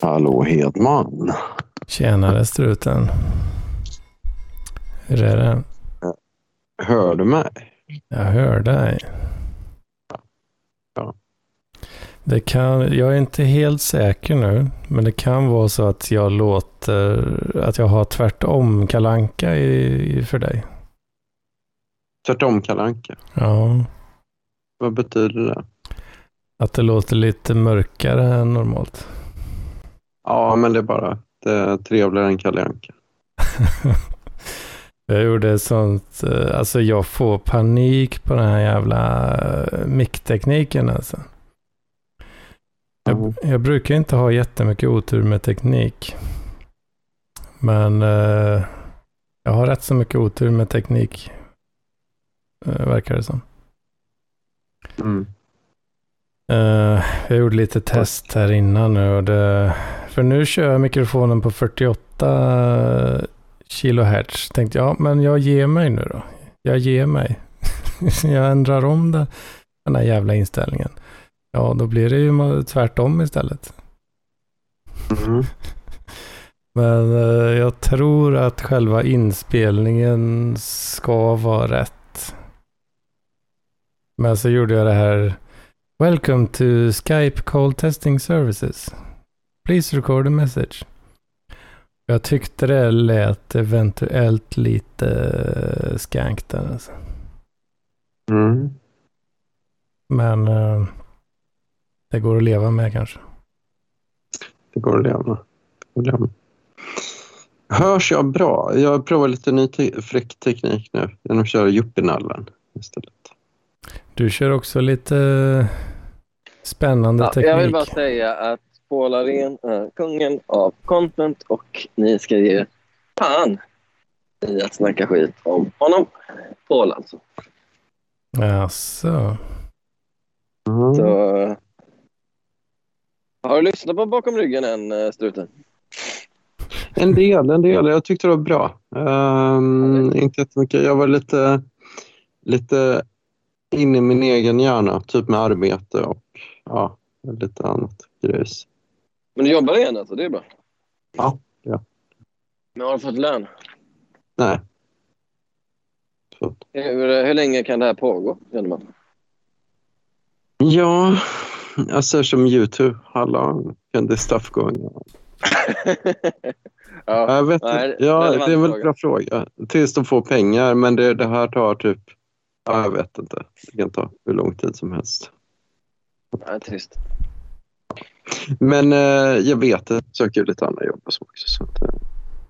Hallå Hedman. Tjenare struten. Hur är det? Hör du mig? Jag hör dig. Ja. Det kan, jag är inte helt säker nu, men det kan vara så att jag låter, att jag har tvärtom kalanka i, i för dig. Tvärtom kalanka. Ja, Vad betyder det? Att det låter lite mörkare än normalt. Ja, men det är bara det är trevligare än Kalle Anka. Jag gjorde sånt, eh, alltså jag får panik på den här jävla eh, micktekniken alltså. Jag, jag brukar inte ha jättemycket otur med teknik. Men eh, jag har rätt så mycket otur med teknik. Eh, verkar det som. Mm. Eh, jag gjorde lite test här innan nu. Och det, för nu kör jag mikrofonen på 48 kilohertz. Tänkte jag, ja, men jag ger mig nu då. Jag ger mig. jag ändrar om det, den här jävla inställningen. Ja, då blir det ju tvärtom istället. Mm. Men eh, jag tror att själva inspelningen ska vara rätt. Men så gjorde jag det här. Welcome to Skype call testing services. Please record a message. Jag tyckte det lät eventuellt lite skank där alltså. Mm. Men eh, det går att leva med kanske. Det går att leva. Det går att leva. Hörs jag bra? Jag provar lite ny te fräck teknik nu genom att köra juppinallen istället. Du kör också lite spännande Ja, teknik. jag vill bara säga att Paul Arén är kungen av content och ni ska ge fan i att snacka skit om honom. Paul alltså. Jaså? Mm. Så, eh, har du lyssnat på Bakom ryggen än, eh, Struten? En del, en del. Jag tyckte det var bra. Um, inte jättemycket. Jag var lite, lite inne i min egen hjärna, typ med arbete och ja, lite annat grejs. Men du jobbar igen alltså, det är bra. Ja, ja. Men har du fått lön? Nej. Så. Hur, hur länge kan det här pågå, känner man? Ja, alltså som YouTube. This stuff going on? ja, Jag vet nej. Ja, det är väl en bra fråga. Tills de får pengar, men det, det här tar typ... Ja, jag vet inte. Det kan ta hur lång tid som helst. nej, trist. Men eh, jag vet att jag söker lite andra jobb och så också. Så att,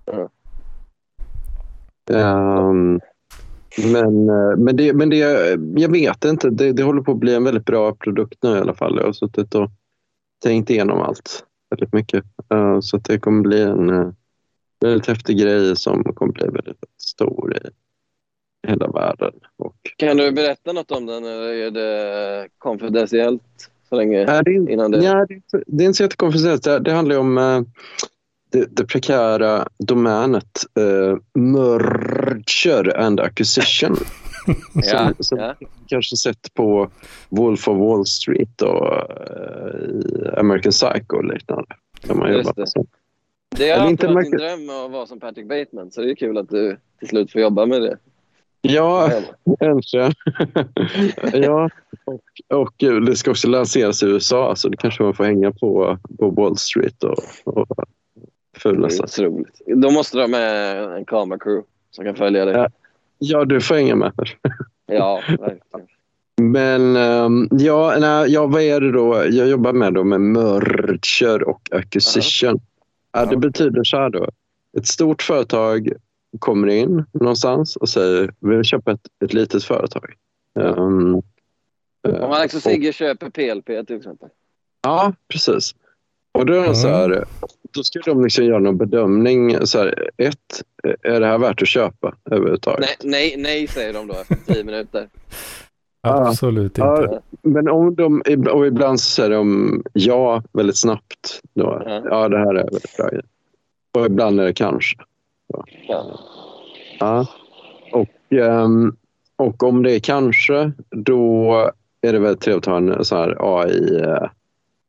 eh. Ehm, men eh, men, det, men det, jag vet inte. Det, det håller på att bli en väldigt bra produkt nu i alla fall. Jag har suttit och tänkt igenom allt väldigt mycket. Eh, så det kommer bli en eh, väldigt häftig grej som kommer bli väldigt, väldigt stor i hela världen. Och, Kan du berätta något om den eller är det konfidentiellt så länge Nej, det, är, innan det? ja, det, är inte- det är inte så jättekonfidentiellt. Det, det handlar om eh, det, det prekära domänet eh, merger and acquisition. Ja, som, som ja. kanske sett på Wolf of Wall Street och eh, American Psycho och liknande. Där man Just jobbar det. Det Eller alltid inte varit märker- dröm att vara som Patrick Bateman så det är kul att du till slut får jobba med det. Ja, kanske. ja, och, och det ska också lanseras i USA så det kanske man får hänga på, på Wall Street och, och sig. otroligt. Då måste du ha med en kameracrew som kan följa dig. Ja. Ja, du får hänga med. Ja, verkligen. Men ehm, ja, nej, ja, vad är det då? Jag jobbar med, då med merger och acquisition. Ja, det betyder så här då. Ett stort företag kommer in någonstans och säger vi vill köpa ett, ett litet företag. Eh, Om Alex och och- Sigge köper PLP till exempel. Ja, precis. Och då är det så här, då ska de liksom göra någon bedömning. Så här, ett, är det här värt att köpa överhuvudtaget? Nej, nej, nej säger de då efter tio minuter. Absolut inte. Ja, men om de, och ibland så säger de ja väldigt snabbt. Då, Ja. ja, det här är väldigt bra. Och ibland är det kanske. Ja. Ja. Och, ehm, och om det är kanske, då är det väldigt trevligt att ha en sån här AI, eh,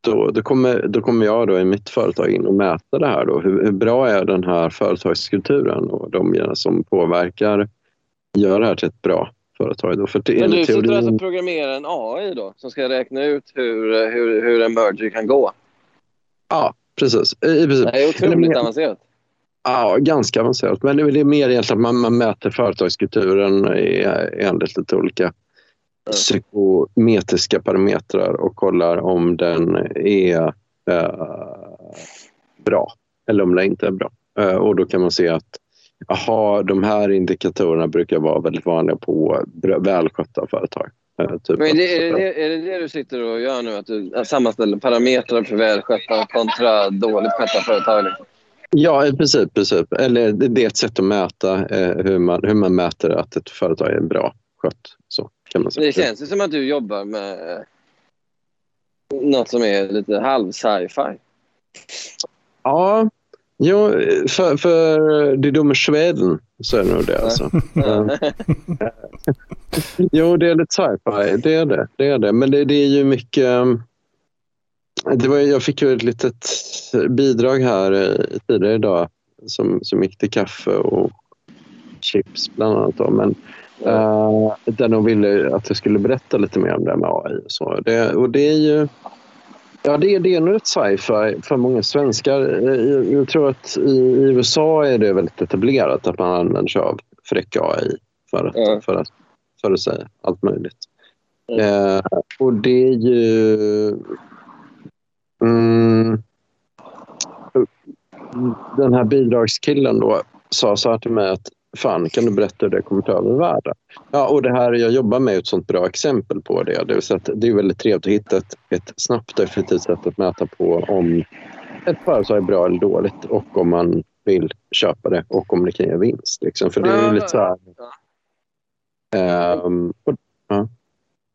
då, då, kommer, då kommer jag då i mitt företag in och mäta det här. Då. Hur, hur bra är den här företagskulturen och de som påverkar gör det här till ett bra företag. Då. För Men du sitter alltså och programmerar en AI då som ska räkna ut hur, hur, hur en merger kan gå? Ja, precis. I princip. Det är otroligt avancerat. Ja, ganska avancerat. Men det är mer egentligen att man, man mäter företagskulturen enligt lite olika psykometriska parametrar och kollar om den är eh, bra eller om den inte är bra. Eh, och då kan man se att aha, de här indikatorerna brukar vara väldigt vanliga på välskötta företag. Eh, typ Men det, är, det, är det det du sitter och gör nu? Att du sammanställer parametrar för välskötta kontra dåligt skötta företag? Liksom? Ja, i princip. princip. Eller det är ett sätt att mäta eh, hur, man, hur man mäter att ett företag är bra skött. Så kan man säga. Det känns som att du jobbar med något som är lite halv sci-fi. Ja, jo, för, för det dumma Sweden så är det nog det. Alltså. jo, det är lite sci-fi. Det är det. det, är det. Men det, det är ju mycket... Det var, jag fick ju ett litet bidrag här eh, tidigare idag som, som gick till kaffe och chips bland annat. Då. Men Uh, där de ville att jag skulle berätta lite mer om det med AI. Och, så. Det, och det är ju... Ja, det, det är nog ett sci-fi för många svenskar. Jag, jag, tror att i, i, USA är det väldigt etablerat att man använder sig av fräck AI för att, mm. för att, för att säga allt möjligt. Mm. Uh, och det är ju... Mm, den här bidragskillen då sa så här till mig att Fan, kan du berätta hur det kommer ta över världen? Ja, och det här jag jobbar med är ett sånt bra exempel på det. Det, så det är väldigt trevligt att hitta ett, ett snabbt och effektivt sätt att mäta på om ett företag är bra eller dåligt och om man vill köpa det och om det kan ge vinst. Liksom. För det är ju lite så här... Um, och, ja.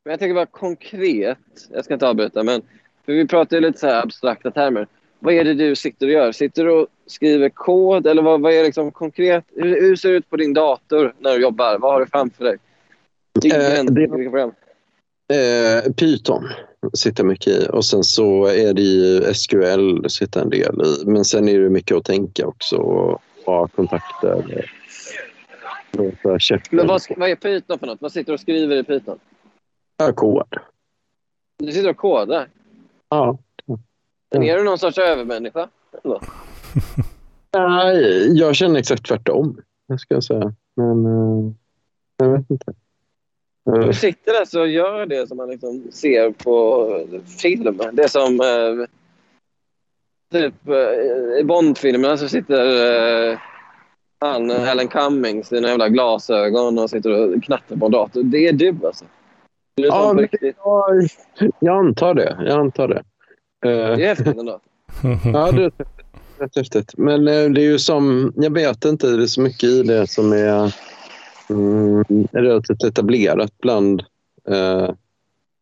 Men jag tänker bara konkret, jag ska inte avbryta, men för vi pratar ju lite så abstrakta termer vad är det du sitter och gör? Sitter du och skriver kod eller vad, vad är liksom konkret? Hur, hur, ser det ut på din dator när du jobbar? Vad har du framför dig? Eh, det, eh, Python sitter mycket i och sen så är det ju SQL det sitter en del i. Men sen är det mycket att tänka också och ha kontakter. Men vad, vad är Python för något? Vad sitter du och skriver i Python? Ja, kod. Du sitter och kodar? Ja. Men är du någon sorts övermänniska? Nej, jag känner exakt tvärtom. Jag ska säga. Men uh, jag vet inte. Uh. Du sitter alltså och gör det som man liksom ser på film. Det som uh, typ uh, i Bondfilmerna så sitter han, Alan Cummings, i sina jävla glasögon och sitter och knattar på en dator. Det är du alltså? Ja, men, jag, jag antar det. Jag antar det. Det är häftigt ändå. ja, det är rätt häftigt. Men eh, det är ju som, jag vet inte, det är så mycket i det som är mm, relativt etablerat bland eh,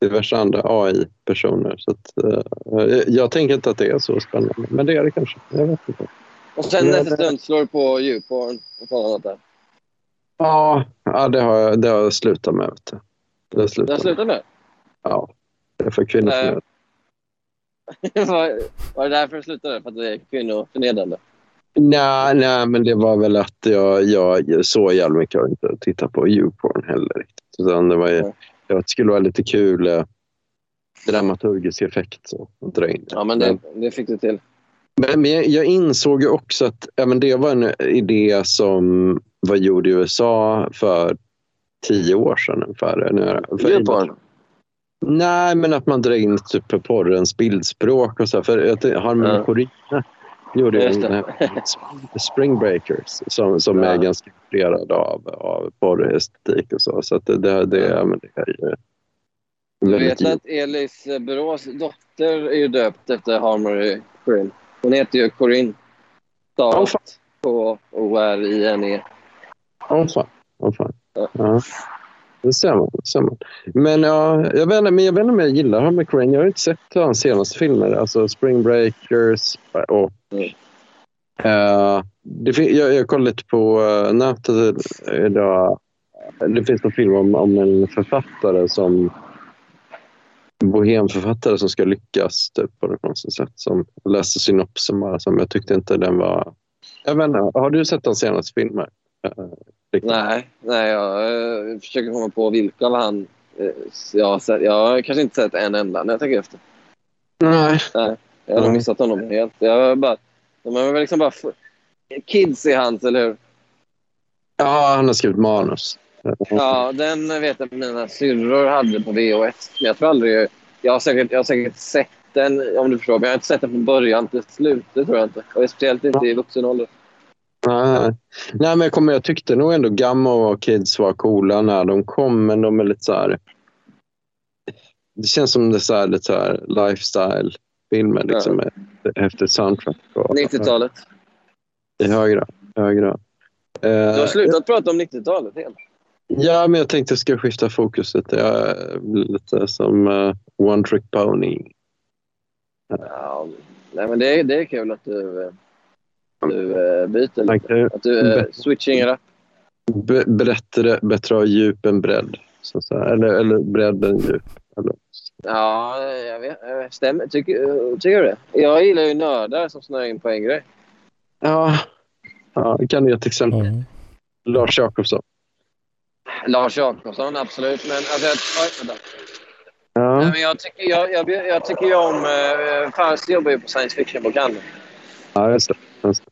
diverse andra AI-personer. Så att, eh, jag tänker inte att det är så spännande, men det är det kanske. Jag vet inte. Och sen nästa stund slår du på djurporn och sådant där? Ja, ja det, har jag, det har jag slutat med. Vet du. Det har slutat, slutat med? Ja, det är för kvinnor. Äh, var, var det därför du slutade? För att det är kvinnoförnedrande? Nej, nej, men det var väl att jag, jag så jävla mycket har inte tittat på YouPorn heller. Riktigt. Utan det, var, mm. det skulle vara lite kul eh, dramaturgisk effekt. Så, att dra in. Ja, men det, det fick du till. Men, men jag, jag, insåg ju också att även det var en idé som var gjord i USA för tio år sedan ungefär. YouPorn? Nej, men att man drar in typ porrens bildspråk och så. För Harmony ja. Corina gjorde ju en Spring Breakers som, som ja. är ganska inspirerad av, av porrestetik och så. Så det, det, det, ja. men det är ju... Du vet att Elis Brås dotter är ju döpt efter Harmony Corinne. Hon heter ju Corinne. Stavat K-O-R-I-N-E. Åh fan. Åh fan. Ja. Det stämmer. Det stämmer. Men, ja, jag vet inte, men jag vet inte om jag gillar Harmony Crane. Jag har inte sett hans senaste filmer. Alltså Spring Breakers och... Mm. Uh, det, jag, jag kollade lite på uh, nätet idag. Det finns en film om, om en författare som bohemförfattare som ska lyckas typ, på något konstigt sätt. Som läste synopsen bara, som jag tyckte inte den var... Jag vet inte, har du sett de senaste filmerna? Eh, Nej, nej jag uh, försöker komma på vilka av han uh, jag har sett. Jag har kanske inte sett en enda när jag tänker efter. Nej. nej jag har mm. missat honom helt. Jag bara, de är väl liksom bara... Kids i hans, eller hur? Ja, han har skrivit manus. Ja, den vet jag mina syrror hade på VHS. Men jag tror aldrig... Jag har, säkert, jag har säkert sett den, om du förstår. Men jag har inte sett den från början till slut. Det tror jag inte. Och speciellt inte i vuxen ålder. Nej, nej men jag, kommer, jag tyckte nog ändå Gamma och Kids var coola när de kom, men de är lite så här... Det känns som det är så här, lite så här lifestyle-filmer liksom, ja. häftigt soundtrack. 90-talet? I högre grad. Du har slutat prata om 90-talet helt. Ja, men jag tänkte att jag ska skifta fokuset. Jag är lite som uh, One Trick Pony. Ja, nej, men det, är, det är kul att du, du byter lite. Att du uh, switchar upp. Be bättre, bättre ha djup än bredd. Så, så eller, eller bredd än djup. Eller. Ja, jag vet. Stämmer. Tycker, tycker du det? Jag gillar ju nördar som snöar in på en grej. Ja, ja kan du ge ett exempel? Mm. Lars Jakobsson. Lars Jakobsson, absolut. Men, alltså, oj, ja. Nej, men jag tycker ju jag, jag, jag tycker om... Eh, Fars jobbar ju på science fiction-bokhandeln. Ja, just det. Just det.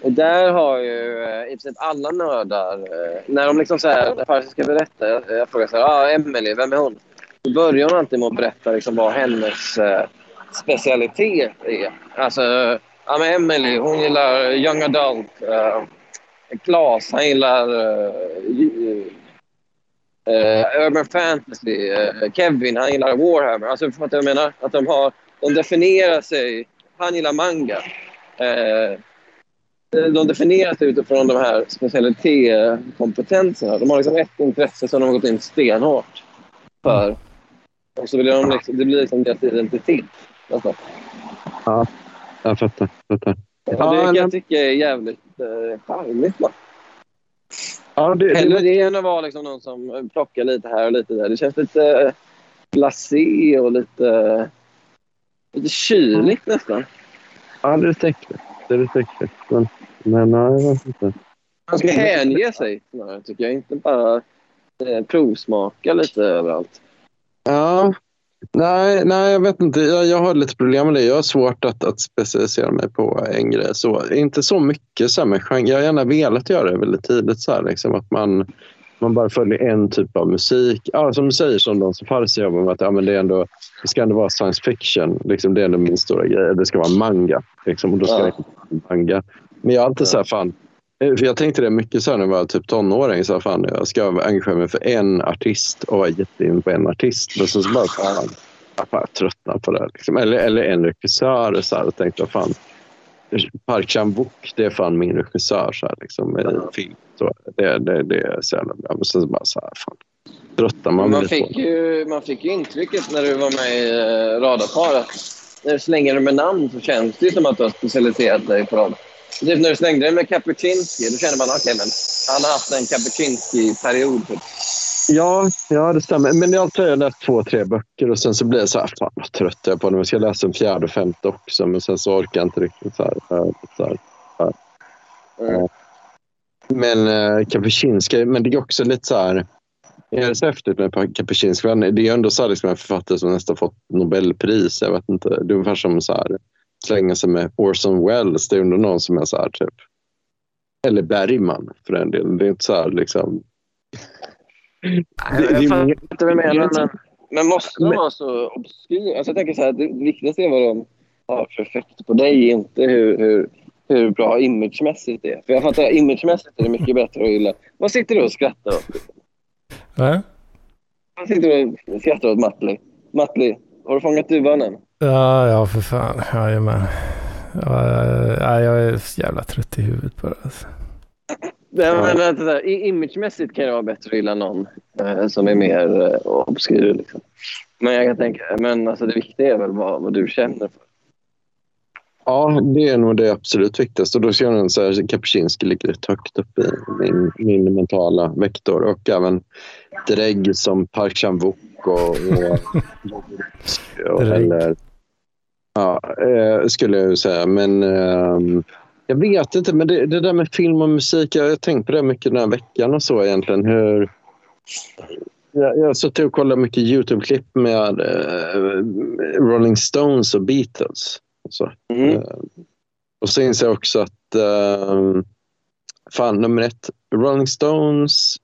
Och där har ju eh, i princip alla nördar... Eh, när de liksom så här, när ska berätta, jag, jag frågar så här, ah, Emily, vem är hon? Då börjar hon alltid med att berätta liksom vad hennes eh, specialitet är. Alltså, ja, men Emily, hon gillar young adult. Eh, Klas, han gillar eh, eh, Urban Fantasy. Eh, Kevin, han gillar Warhammer. Alltså, för att jag menar? Att de, har, de definierar sig. Han gillar manga de definierar sig utifrån de här specialitetskompetenserna. De har liksom ett intresse som de har gått in stenhårt för. Och så vill de liksom, det blir liksom deras identitet. Alltså. Ja, jag fattar. Jag fattar. Ja, det kan jag tycka är jävligt eh, charmigt. Ja, det, Hellre det än att vara liksom någon som plockar lite här och lite där. Det känns lite eh, blasé och lite, lite kyligt nästan. Ja, det är lite lite äckligt. Men, men ja, jag vet inte. Man ska hänge sig, tycker jag. Inte bara eh, provsmaka lite överallt. Ja, Nej, nej, jag vet inte. Jag, jag har lite problem med det. Jag har svårt att, att specialisera mig på en grej. Så, inte så mycket så här med genre. Jag har gärna velat göra det väldigt tidigt. Så här, liksom, att man, man bara följer en typ av musik. Ja, som du säger, som de som Farsi jobbar med. Att, ja, men det, är ändå, det ska ändå vara science fiction. Liksom, det är ändå min stora grej. Det ska vara manga. Liksom, och då ska ja. det manga. Men jag har alltid ja. så här, fan, Eh, för jag tänkte det mycket så när jag var typ tonåring. Så fan, jag ska engagera mig för en artist och vara jättein på en artist. Men så, så bara fan, jag tröttnar på det. Liksom. Eller, eller en regissör. Så här, och tänkte fan, Park Chan-wook, det är fan min regissör. Så här, liksom, i film. Så det, det, det är så jävla bra. Men så bara så här, fan. Man man fick, ju, man fick ju intrycket när du var med i uh, Radarpar att när du slänger med namn så känns det som att du har specialiserat dig på dem. Typ när du slängde dig med Kapuscinski, då kände man att okay, han har haft en Kapuscinski-period. Typ. Ja, ja, det stämmer. Men jag har jag läst två, tre böcker och sen så blir jag så här, fan vad trött jag är på det. Jag ska läsa en fjärde och femte också, men sen så orkar jag inte riktigt. Så här, så här, så här. Mm. Men äh, Kapuscinski, men det är också lite så här... Det är så häftigt med Kapuscinski. Det är ändå så här, liksom en författare som nästan fått Nobelpris. Jag vet inte. Det är ungefär som så här, slänga sig med Orson Welles. Det är ändå någon som är så här typ. Eller Bergman för den delen. Det är inte så här liksom. Jag fattar inte vad du menar. Men, men måste de vara så obskyra? Alltså jag tänker så här, det viktigaste är vad de har för effekt på dig, inte hur, hur, hur bra imagemässigt det är. För jag fattar, imagemässigt är det mycket bättre att gilla. Vad sitter du och skrattar åt? Va? Vad sitter du och skrattar åt Mattli? Mattli, har du fångat duvan än? Ja, ja för fan. Jajamän. Ja, jag är så jävla trött i huvudet på det. Alltså. Nej, men, vänta, där. Imagemässigt kan det vara bättre att gilla någon eh, som är mer eh, obskyr. Liksom. Men jag kan tänka, men alltså, det viktiga är väl vad, vad du känner för. Ja, det är nog det absolut viktigaste. Och då ser jag att Kapuscinski ligger rätt högt upp i min, min mentala vektor. Och även Dregg som Park Chan-wook och, och, och eller, Ja, eh, skulle jag säga. Men eh, jag vet inte. Men det, det, där med film och musik, jag har tänkt på det mycket den här veckan och så egentligen. Hur, jag, jag har suttit och kollat mycket Youtube-klipp med eh, Rolling Stones och Beatles. Och, så. Mm. Eh, och så inser jag också att eh, fan, nummer ett, Rolling Stones,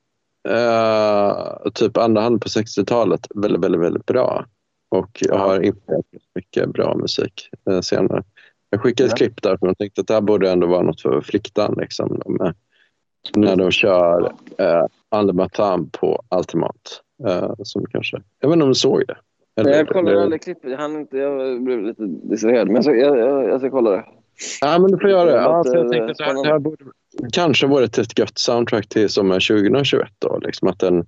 eh, typ andra hand på 60-talet, väldigt, väldigt, väldigt bra. Och jag har infört mycket bra musik eh, senare. Jag skickade ett ja. klipp där för jag tänkte att det här borde ändå vara något för fliktan. Liksom. De, när de kör eh, Andematan på Ultimat. Eh, som kanske, jag vet inte om du såg det? Eller, jag kollade aldrig klippet. Jag, inte, jag blev lite distraherad. Men jag ska, jag, jag, jag ska kolla det. Ja, men du får göra det. Ja, jag tänkte att det här, det här borde kanske varit ett gött soundtrack till sommar 2021. Då, liksom att den,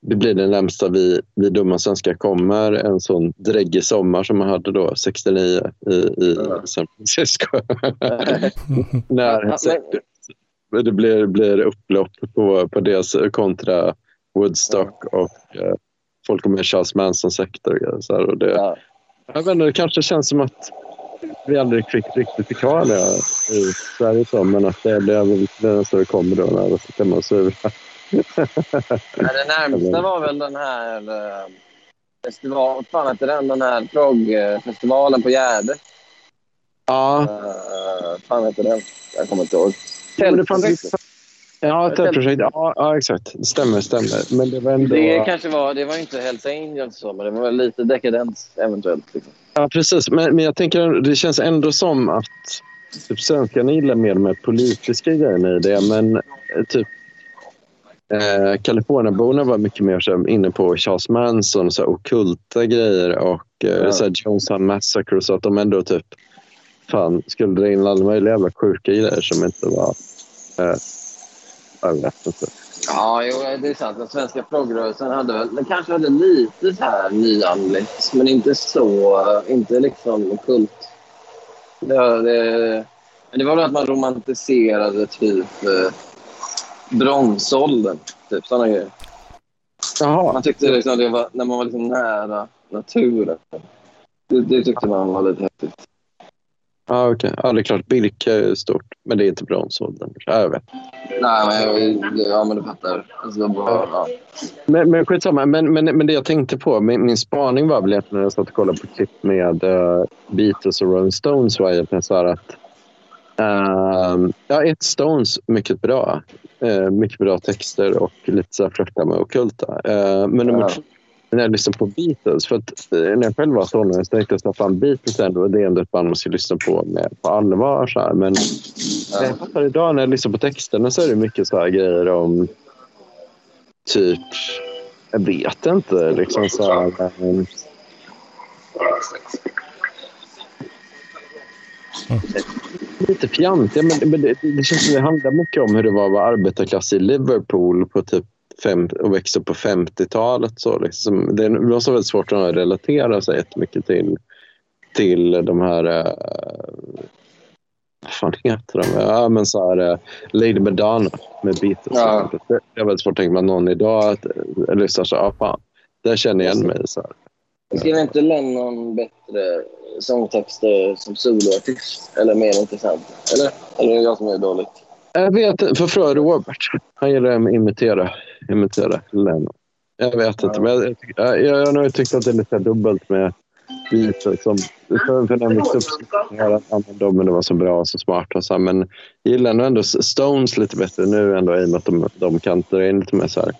det blir det närmsta vi, vi dumma svenskar kommer en sån dräggig sommar som man hade då 69 i, i San Francisco. När det blir, blir upplopp på, på dels kontra Woodstock och eh, folk med Charles Manson-sekter. Och så här, och det, ja. jag vet inte, det kanske känns som att vi aldrig fick riktigt fick ha det i Sverige så, men att det blev det så det kommer då när det ska man sura. det närmsta var väl den här eh, festival, vad fan hette den? Den här proggfestivalen på Gärdet. Ja. Uh, fan hette den? Jag kommer inte ihåg. Ja, tältprojekt. Ja, ja, exakt. Stämmer, stämmer. Men det var ändå... Det kanske var... Det var inte Hells Angels så, men det var lite dekadens eventuellt. Liksom. Ja, precis. Men, men jag tänker det känns ändå som att typ, svenskarna gillar mer de politiska grejerna i det. Men eh, typ eh, var mycket mer så, inne på Charles Manson, så okulta grejer och eh, ja. så här, Jonestown Massacre. Så att de ändå typ fan skulle dra in alla möjliga jävla sjuka grejer som inte var eh, jag vet inte. Ja, jo, det är sant. Den svenska proggrörelsen hade väl, den kanske hade lite så här nyandligt, men inte så, inte liksom okult. Det, det, det var väl att man romantiserade typ eh, bronsåldern, typ sådana grejer. Jaha. Man tyckte liksom det var, när man var liksom nära naturen. Det, det tyckte man var lite häftigt. Ja, okej. Okay. Ja, det är klart. Birka är stort, men det är inte bronsåldern. Ja, jag vet. Nej, men, ja, men du fattar. Alltså, bara, ja. Men, men skitsamma. Men, men, men det jag tänkte på, min, min spaning var väl egentligen när jag satt och kollade på klipp med uh, Beatles och Rolling Stones var egentligen så här att uh, ja, ett Stones, mycket bra. Uh, mycket bra texter och lite så här flörta med ockulta. Uh, men nummer ja. två när jag lyssnar på Beatles. För att eh, när jag själv var tonåring så tänkte jag att Beatles ändå, det är ändå ett band man ska lyssna på med, på allvar. Så här. Men ja. jag fattar idag när jag lyssnar på texterna så är det mycket så här grejer om typ, jag vet inte, liksom så här, um, Lite fjantiga, men, men det, det känns som det handlar mycket om hur det var att vara arbetarklass i Liverpool på typ fem, och växte upp på 50-talet. Så liksom, det måste vara väldigt svårt att relatera sig jättemycket till, till de här... Eh, vad fan heter de? Ja, men så här, eh, Lady Madonna med Beatles. Ja. Det är väldigt svårt att tänka mig att någon idag eh, lyssnar så ja, fan, där känner jag igen mig. Så här. Skriver inte Lennon bättre sångtexter som soloartist? Eller mer intressant? Eller? Eller är det jag som är dåligt? Jag vet Förfråga Robert. Han gillar att imitera, imitera Lennon. Jag vet inte, men jag, jag, jag, har nog tyckt att det är lite dubbelt med Beatles. Som, för, jag växte upp så de det var så bra och så smarta. Så men jag gillar nog ändå Stones lite bättre nu ändå i och med att de, de kan dra in lite mer så här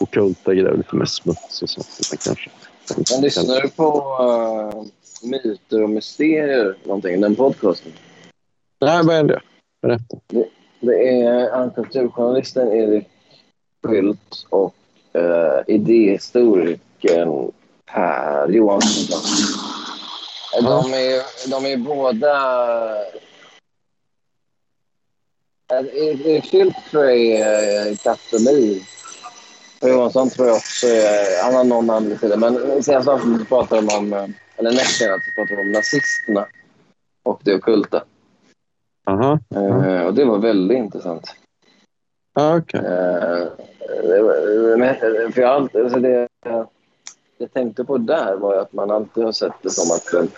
okulta grejer, lite mer smuts och sånt. Kanske. Men lyssnar du på uh, Myter och mysterier, någonting, den podcasten? Nej, vad är det? Berätta. Det, det är han kulturjournalisten Erik Skylt och uh, idéhistorikern Per Johansson. De är, de är båda... Erik Skylt tror jag är katolik. Johansson tror jag också är... Han har någon annan sida. Men senast avsnittet pratade de om... Eller näst senast pratade de om nazisterna. och det ockulta. Aha. Eh, och det var väldigt intressant. Ah. Eh, var- men- för jag, alltid- alltså det, jag tänkte på där var att man alltid har sett det som att eh,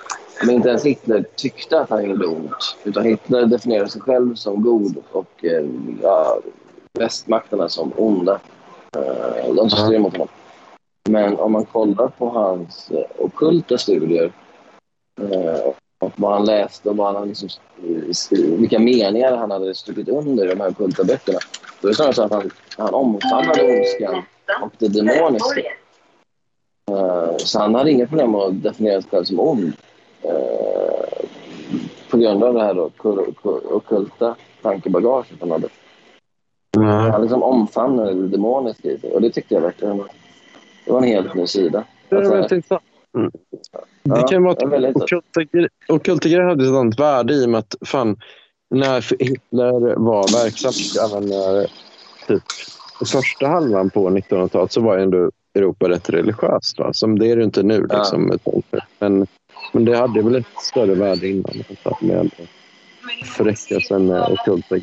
men inte ens Hitler tyckte att han gjorde ont. Utan Hitler definierade sig själv som god och eh, ja, västmakterna som onda. Eh, de som stred mot honom. Men om man kollar på hans eh, ockulta studier eh, och vad han läste och vad han liksom, vilka meningar han hade strukit under i de här ockulta böckerna. Då är det snarare så att han, han omfamnade ondskan och det demoniska. Så han hade inga problem med att definiera sig själv som ond. på grund av det här då, kul- kul- ockulta tankebagaget han hade. Nej. Han liksom omfamnade det demoniska i sig. Och det tyckte jag verkligen var, det var en helt ny sida. Det är Alltså, väldigt intressant. Mm. Det Ja, kan vara väldigt att ockulta gre- ockulta grejer hade ett sådant värde i och med att fan, när Hitler var verksam, även när typ första halvan på 1900-talet så var ju ändå Europa rätt religiöst. Va? Som det är det inte nu. Ja. Liksom, men, men det hade väl ett större värde innan. Förräckelsen med ockulta.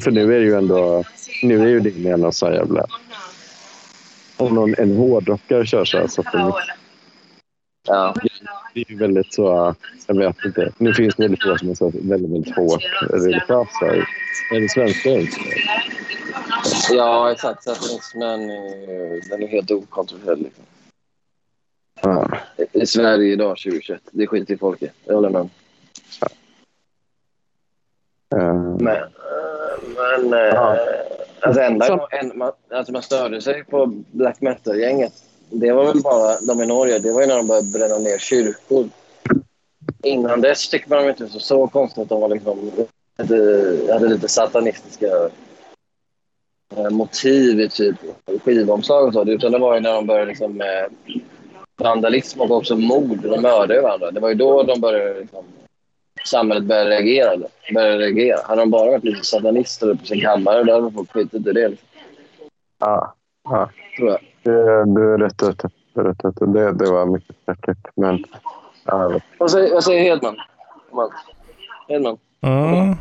För nu är det ju ändå, nu är ju det med någon sån jävla... Om någon, en hårdrockare kör så här så det ja. det är ju väldigt så, jag vet inte. Nu finns det väldigt få som är så väldigt, väldigt hårt religiösa. Är det svenska ja, exakt. Satanismen är, den är helt okontroversiell. Liksom. Ja. I- Sverige idag 2021. Det skiter folk i. Jag håller med. Eh, Men, eh, men eh, Ja. alltså, enda, Så- en, man, alltså man störde sig på black metal-gänget. Det var väl bara de i Norge. Det var ju när de började bränna ner kyrkor. Innan dess tyckte man inte så, så konstigt att de var liksom, hade, hade lite satanistiska eh, motiv i typ skivomslag och så. Utan det var ju när de började liksom med vandalism och också mord. De mördade varandra. Det var ju då de började liksom, samhället började reagera. Började reagera. Hade de bara varit lite satanister på sin kammare då hade folk skitit i det. Liksom, ja, ja. tror jag. Det- Du är rätt ute. Du är rätt ute. Det, det var mycket säkert. Men ja, Vad säger, vad säger Hedman? allt? Hedman? Mm.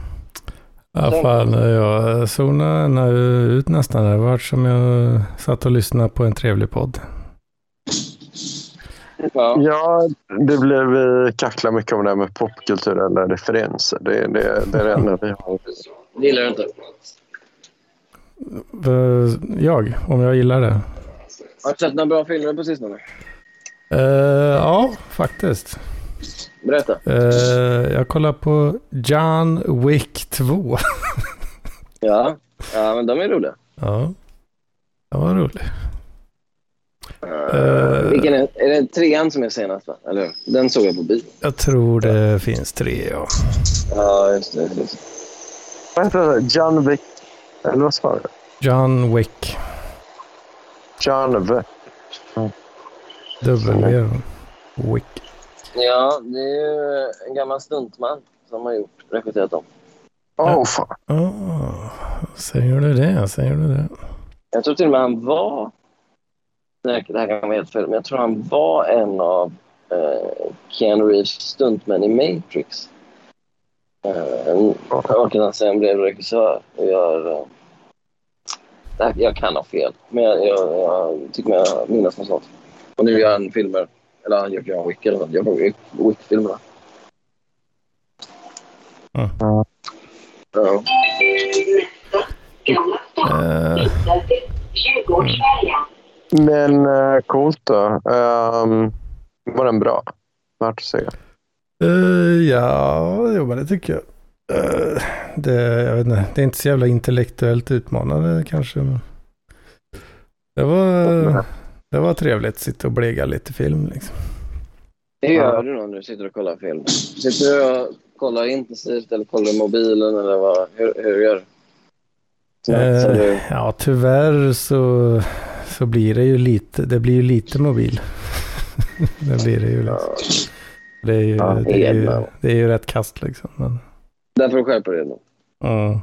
Ja, fan, jag zonade ut nästan. Det var som jag satt och lyssnade på en trevlig podd. Ja. ja, det blev vi kacklar mycket om det här med popkulturella referenser. Det, det, det är det enda vi har. Det gillar du inte. Eh, Jag, om jag gillar det? Har du sett några bra filmer på sistone? Eh, ja, faktiskt. Berätta. Eh, jag kollar på John Wick 2. Ja. ja, men de är roliga. ja, det var roligt. Uh, vilken är, är det trean som är senast? Va? Eller? Den såg jag på bio. Jag tror det finns tre, ja. Ja, just det. Just. Vad heter det? John Wick? Eller vad sa du? John Wick. John Wick. W. Wick. Ja, det är ju en gammal stuntman som har gjort, regisserat dem. Åh, fan. Oh, säger du det? Säger du det? Jag tror till och med han var... Nej, det här kan vara helt fel, men jag tror han var en av eh, Keanu Reeves stuntmän i Matrix. Eh, och att han sen blev regissör och gör... Eh, här, jag kan ha fel, men jag, jag, jag tycker mig minnas något sånt. Och nu gör han filmer, eller han gör John Wick eller något. Jag gör Wick-filmerna. Mm. Ja. Ja. Men uh, coolt då. Um, var den bra? Värt att se. eh, ja, jo, men det tycker jag. Eh, det, jag vet inte, det är inte så jävla intellektuellt utmanande kanske. men Det var, det var trevligt att sitta och blega lite film. Liksom. Det gör du nog när du sitter och kollar film. Sitter du och kollar intensivt eller kollar i mobilen eller vad? Hur, hur gör du? Du? ja, tyvärr så, så blir det ju lite, det blir ju lite mobil. det blir det ju liksom. Det är ju, Ja, det är ju, det är ju rätt kast liksom. Men, Där får du skärpa dig nu. mm.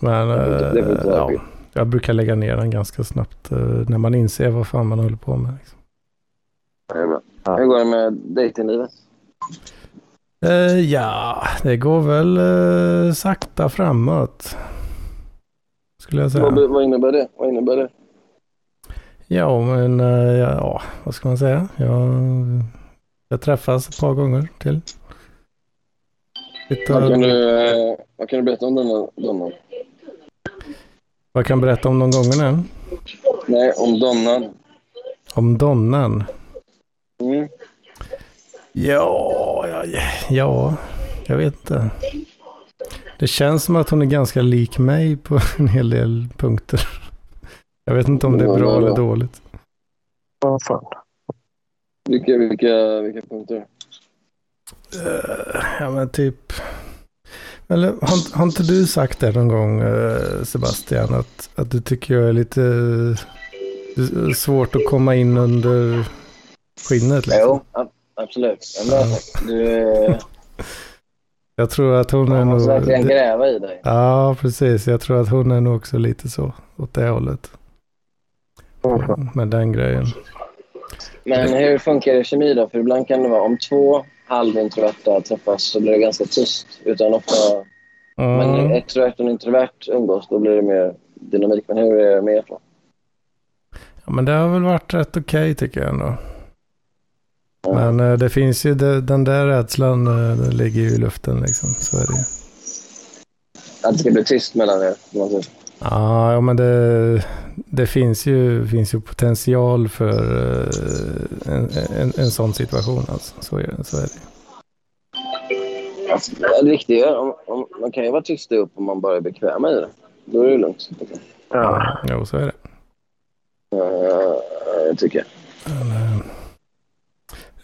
men Det eh, ja, jag brukar lägga ner den ganska snabbt eh, när man inser vad fan man håller på med. Liksom. Ja. Hur går det med dejtinglivet? Eh, ja, det går väl eh, sakta framåt. Skulle jag säga. Vad, vad innebär det? Vad innebär det? Ja, men eh, ja, vad ska man säga? Jag, jag träffas ett par gånger till. Vad kan du, vad kan du berätta om denna Donnan? vad kan jag berätta om de gångerna? Nej, om Donnan. Om Donnan? Mm. Ja, ja, ja, jag vet inte. Det känns som att hon är ganska lik mig på en hel del punkter. Jag vet inte om det är bra eller dåligt. Vad fan. Vilka, vilka, vilka punkter? Eh, ja, men typ. Eller har, har inte du sagt det någon gång, eh, Sebastian, att, att du tycker jag är lite eh, svårt att komma in under skinnet? Liksom? Jo, absolut. Men. Du Jag tror att hon är man nog... verkligen gräva i dig. Ja, precis. Jag tror att hon är nog också lite så, åt det hållet. Med den grejen. Men hur funkar det i kemi då? För ibland kan det vara om två halvintroverta träffas så blir det ganska tyst. Utan ofta, men Mm. extrovert och introvert umgås, då blir det mer dynamik. Men hur är det med er två? Ja, men det har väl varit rätt okej tycker jag ändå. Men eh, det finns ju, det, den där rädslan eh, den ligger ju i luften liksom. Så är det ju. Att det ska bli tyst mellan er? säger. Ja, men det, det finns, ju, finns ju potential för eh, en, en, en sån situation. Alltså. Så, är, så är det. Alltså, det viktiga är om, om, man kan ju vara tyst upp om man bara är bekväm i det. Då är det lugnt. Ja. Jo, så är det. Uh, tycker jag. Men, eh,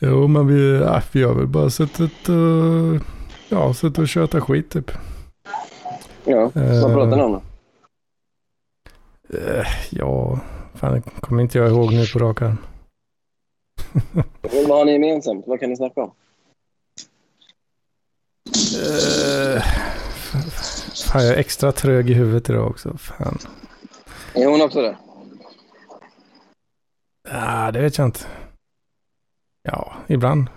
jo, men vi, ja, vi har väl bara suttit och, ja, suttit och tjötat skit typ. Ja, Eh. vad pratar ni om då? Eh, ja, fan, det kommer inte jag ihåg nu på rak arm. Vad har ni gemensamt? Vad kan ni snacka om? Eh, fan, jag är extra trög i huvudet idag också. Fan. Är hon också det? Ah, det vet jag inte. Ja, ibland.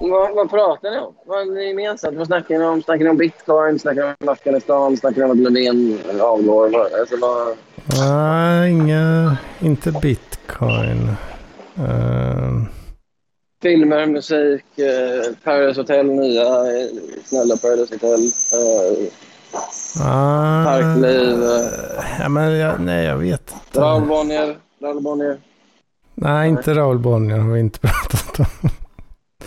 Vad, vad pratar ni om? Vad är ni gemensamt? Vad snackar ni om? Snackar ni om bitcoin? Snackar ni om Afghanistan? Snackar ni om att Löfven avgår? Alltså, vad... Nej, inga, inte bitcoin. Eh, Filmer, musik, eh, Paradise Hotel, nya snälla Paradise Hotel. Eh, ah, Parkliv, eh. Ja, men jag, nej, jag vet inte. Raoul Bonnier. Raoul Bonnier. Nej, inte Raoul Bonnier har vi inte pratat om.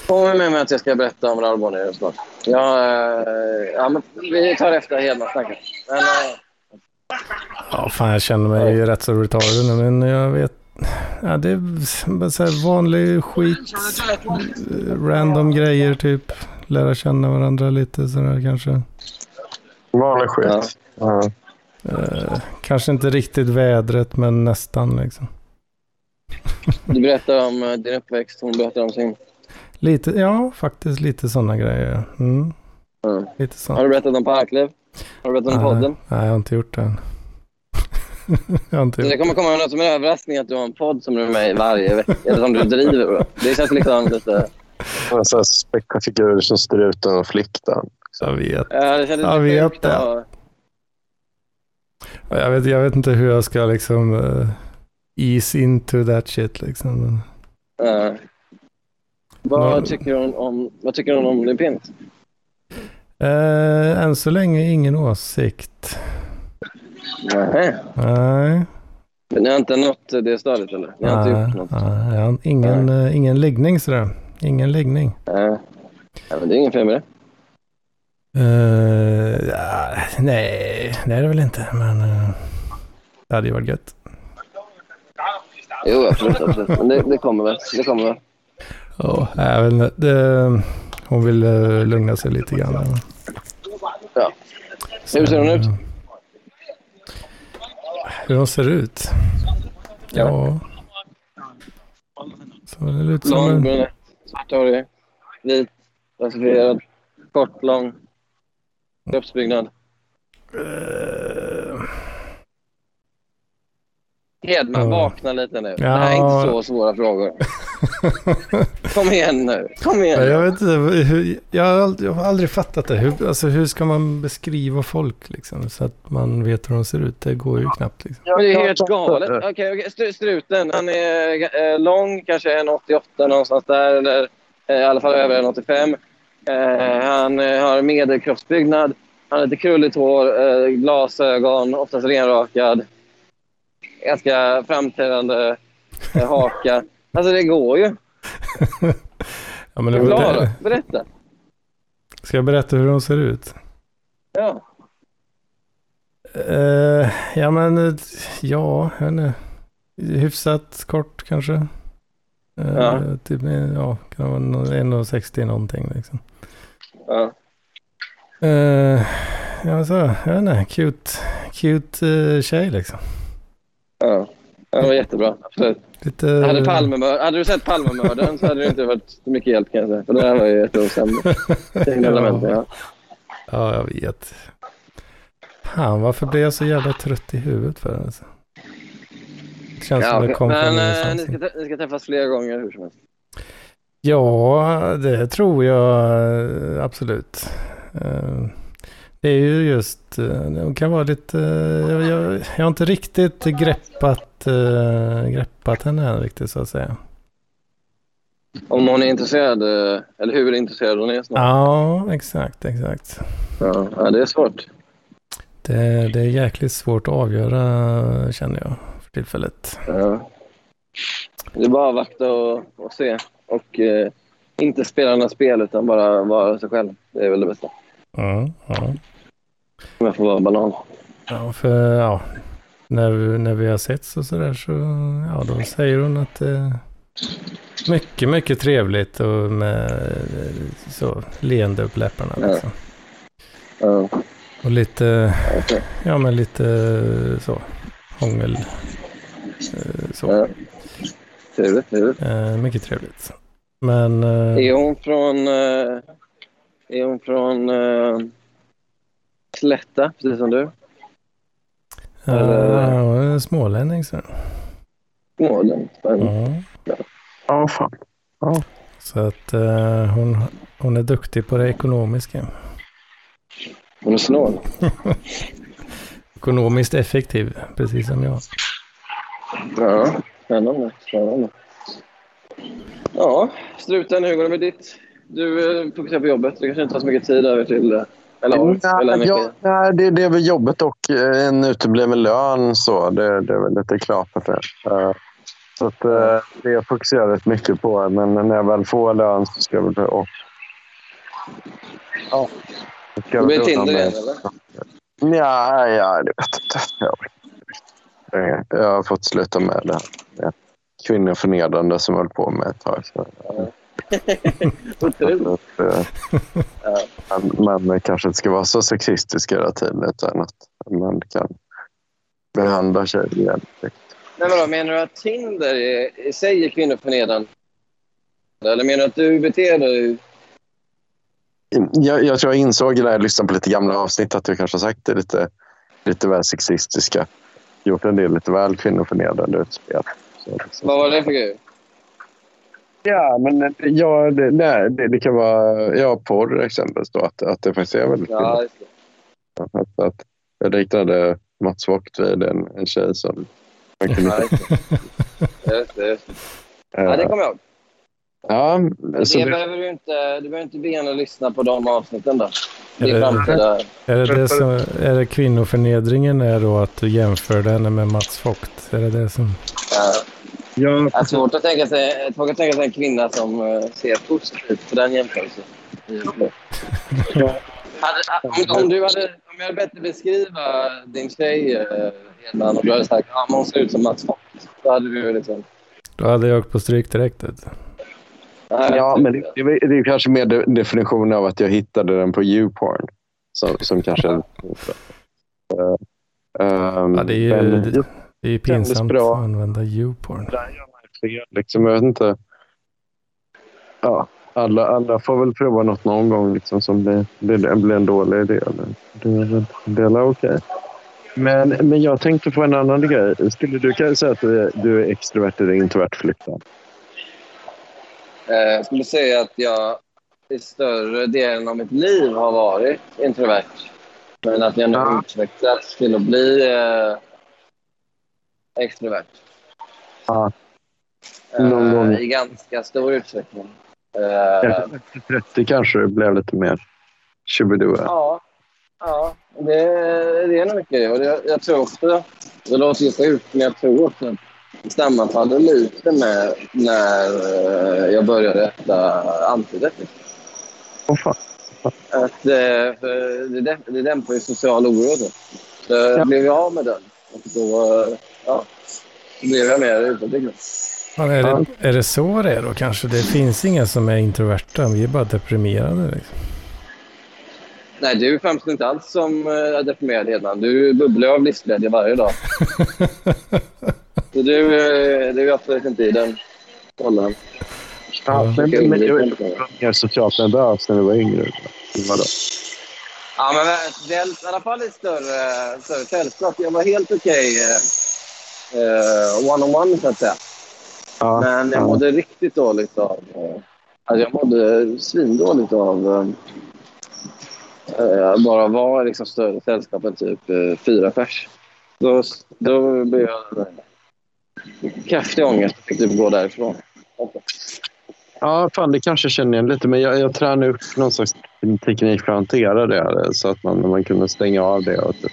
Kom med mig att jag ska berätta om Raoul Bonnier snart. Ja, eh, ja, men vi tar efter Hedman-snacket. Eh, Ja, fan jag känner mig rätt så retarded nu, men jag vet. Ja, det är så här vanlig skit. eh, Random grejer typ. Lära känna varandra lite sådär kanske. Vanlig skit. Ja. Eh, kanske inte riktigt vädret, men nästan liksom. Du berättar om eh, din uppväxt, hon berättar om sin. Lite, ja, faktiskt lite sådana grejer. Mm, Ja. lite Har sånt. du berättat om Parkliv? Har du berättat om podden? Nej, jag har inte gjort det än. har Det kommer komma något som en överraskning att du har en podd som du är med i varje vecka. Eller som du driver. Bro. Det känns liksom lite... En sån här späckafigur som struten och fliktan. Jag vet. Ja, det känns Jag vet det. ha- Jag vet, jag vet inte hur jag ska liksom uh, ease into that shit liksom. Ja. Vad, Ja. tycker hon om, vad tycker hon om din penis? Eh, än så länge ingen åsikt. Nej. Nej. Men Ni har inte nått det stadiet eller? Ni har inte nej, gjort något? nej, jag har ingen, eh, ingen läggning sådär. Ingen läggning. Nej. Ja, men det är ingen fel med det. Eh, ja, nej, det är det väl inte. Men eh, det hade ju varit gött. Jo, absolut. absolut. Men det, det kommer väl. Det kommer väl. Ja, jag vet inte. Det, hon vill eh, lugna sig lite grann. Ja. Hur ser hon ut? Hur hon ser ut? Ja. Så det är lite som Lång, en... brunett, svarthårig, vit, rasifierad, kort, lång. Kroppsbyggnad. eh, Hedman, Ja. vakna lite nu. Det Ja. här är inte så svåra frågor. Kom igen nu. Kom igen. Jag, vet inte, hur, jag, har aldrig, jag har aldrig fattat det. Hur, alltså, hur ska man beskriva folk liksom, så att man vet hur de ser ut? Det går ju knappt. Liksom. Men det är helt galet. Okej, okay, struten. Han är eh, lång, kanske 1,88 någonstans där. Eller eh, i alla fall över 1,85. Eh, han eh, har medelkroppsbyggnad. Han har lite krulligt hår, eh, glasögon, oftast renrakad. Ganska framträdande eh, haka. Alltså det går ju. ja, men det Klara, berätta. Ska jag berätta hur de ser ut? Ja. Uh, ja men, ja, henne. Hyfsat kort kanske. Uh, ja. Typ, ja, kan vara 1,60 någonting liksom. Ja. Uh, ja, så, jag vet inte, cute, cute uh, tjej liksom. Ja, det var jättebra, absolut. Lite... Hade, Palmemör... hade du sett Palmemördaren så hade det inte varit så mycket hjälp kan jag säga. För det där var ju ett år sämre. ja. ja, jag vet. Fan, varför blev jag så jävla trött i huvudet för? Alltså? Det känns ja, som det kom Men äh, ni, ska, ni ska träffas flera gånger hur som helst. Ja, det tror jag absolut. Det är ju just, eh, det kan vara lite, jag, jag, jag har inte riktigt greppat, äh, greppat henne än riktigt så att säga. Om hon är intresserad, eh, eller hur intresserad hon är snart. Ja, exakt, exakt. Ja, det är svårt. Det, det är jäkligt svårt att avgöra känner jag för tillfället. Ja. Det är bara att vakta och, och se. Och eh, inte spela några spel utan bara vara sig själv. Det är väl det bästa. Ja, ja. Om jag får vara banan. Ja, för ja, när, vi, när vi har setts och sådär så, ja då säger hon att det är mycket, mycket trevligt och med så leende upp läpparna liksom. Ja. ja. Och lite, okay. ja men lite så, hångel. Eh, så. Ja. Trevligt, trevligt. Eh, mycket trevligt. Men... Eh, är hon från, eh, är hon från eh, Slätta, precis som du? Eller? Ja, hon är smålänning. Så. Smålänning, spännande. Ja, ja fan. Ja. Så att uh, hon, hon är duktig på det ekonomiska. Hon är snål. Ekonomiskt effektiv, precis som jag. Ja, spännande. spännande. Ja, struten, hur går det med ditt? Du eh, fokuserar på jobbet. Du kanske inte har så mycket tid över till eh, eller nej, ja, nej, det, det är väl jobbet och eh, en utebliven lön. Så. Det, det är väl lite klart för det. Så att, det jag fokuserar rätt mycket på. Men när jag väl får lön så ska jag väl... Och, ja. Ska det blir Tinder igen, eller? Ja, ja, det vet inte. Jag, jag har fått sluta med det. Här. Kvinnoförnedrande som jag höll på med ett tag. Så. Otroligt. man, man kanske inte ska vara så sexistisk hela tiden utan att man kan behandla tjejer. Men vadå, menar du att Tinder i sig är kvinnoförnedrande? Eller menar du att du beter dig... Jag, jag tror jag insåg när jag lyssnade på lite gamla avsnitt att jag kanske har sagt det lite, lite väl sexistiska. Gjort en del lite väl kvinnoförnedrande utspel. liksom. Vad var det för grej? Ja, men ja, det, nej, det, det, kan vara ja, porr exempelvis. Då, att, att det faktiskt är väldigt ja, att, att Jag dejtade Mats Vogt vid en, en tjej som... Man kunde... ja, just det, just det. Ja, det kommer jag ihåg. Ja, så det, det behöver du inte, du behöver inte be henne lyssna på de avsnitten då. Det är, framtida... är, det det som, är det kvinnoförnedringen är då att du jämförde henne med Mats Vogt? Är det det som... Ja. Ja, det är svårt att tänka sig, svårt att tänka sig en kvinna som uh, ser positivt på den jämförelsen. Ja. Hade, om, du hade, om jag hade bett beskriva din tjej, uh, Hedman, och du hade sagt att ja, hon ser ut som Mats Fock, då hade du liksom... Då hade jag åkt på stryk direkt. Ja, men det, det, det är kanske mer definitionen av att jag hittade den på YouPorn. Som, som kanske... uh, um, ja, det är ju... Men, det är ju pinsamt bra. att använda YouPorn. Där gör man fel. Liksom, jag vet inte. Ja, alla, alla får väl prova något någon gång liksom, som blir, blir, blir en dålig idé. Det är väl det är okej. Okay. Men, men jag tänkte på en annan grej. Skulle du kunna säga att du är, du är extrovert eller introvert flyktad? Eh, jag skulle säga att jag i större delen av mitt liv har varit introvert. Men att jag nu har utvecklats till att bli eh, extrovert. Ja. Någon gång. Eh, I ganska stor utsträckning. Efter Eh, 30 kanske det blev lite mer tjubidua. ja, ja det, det är nog mycket det. Och det. Jag tror också, det låter ju sjukt, men jag tror också att det sammanfaller lite med när eh, jag började äta antidepressiva. Åh fan. Att, eh, för det, det dämpar ju social oro. Så. Jag blev jag av med den. Och då eh, ja, då blev jag mer utåtriktad. Ja, är, det, är det så det är då kanske? Det finns inga som är introverta. Vi är bara deprimerade. Liksom. Nej, du framstår inte alls som eh, deprimerad Hedman. Du bubblar av livsglädje varje dag. Så du, eh, du är absolut inte i den rollen. Ja, men, men, men jag var mer socialt nervös när du var yngre. Vadå? Ja, men väl, i alla fall i större, större sällskap. Jag var helt okej eh, one-on-one, så att säga. Ja, Men jag ja. mådde riktigt dåligt av... eh, Alltså jag mådde svindåligt av eh, eh, bara vara liksom större sällskap än typ eh, fyra pers. Då, då blev jag kraftig ångest och fick typ gå därifrån. Ja, fan, det kanske känner igen lite. Men jag, jag tränar upp någon slags teknik för att hantera det. Så att man, man kunde stänga av det och typ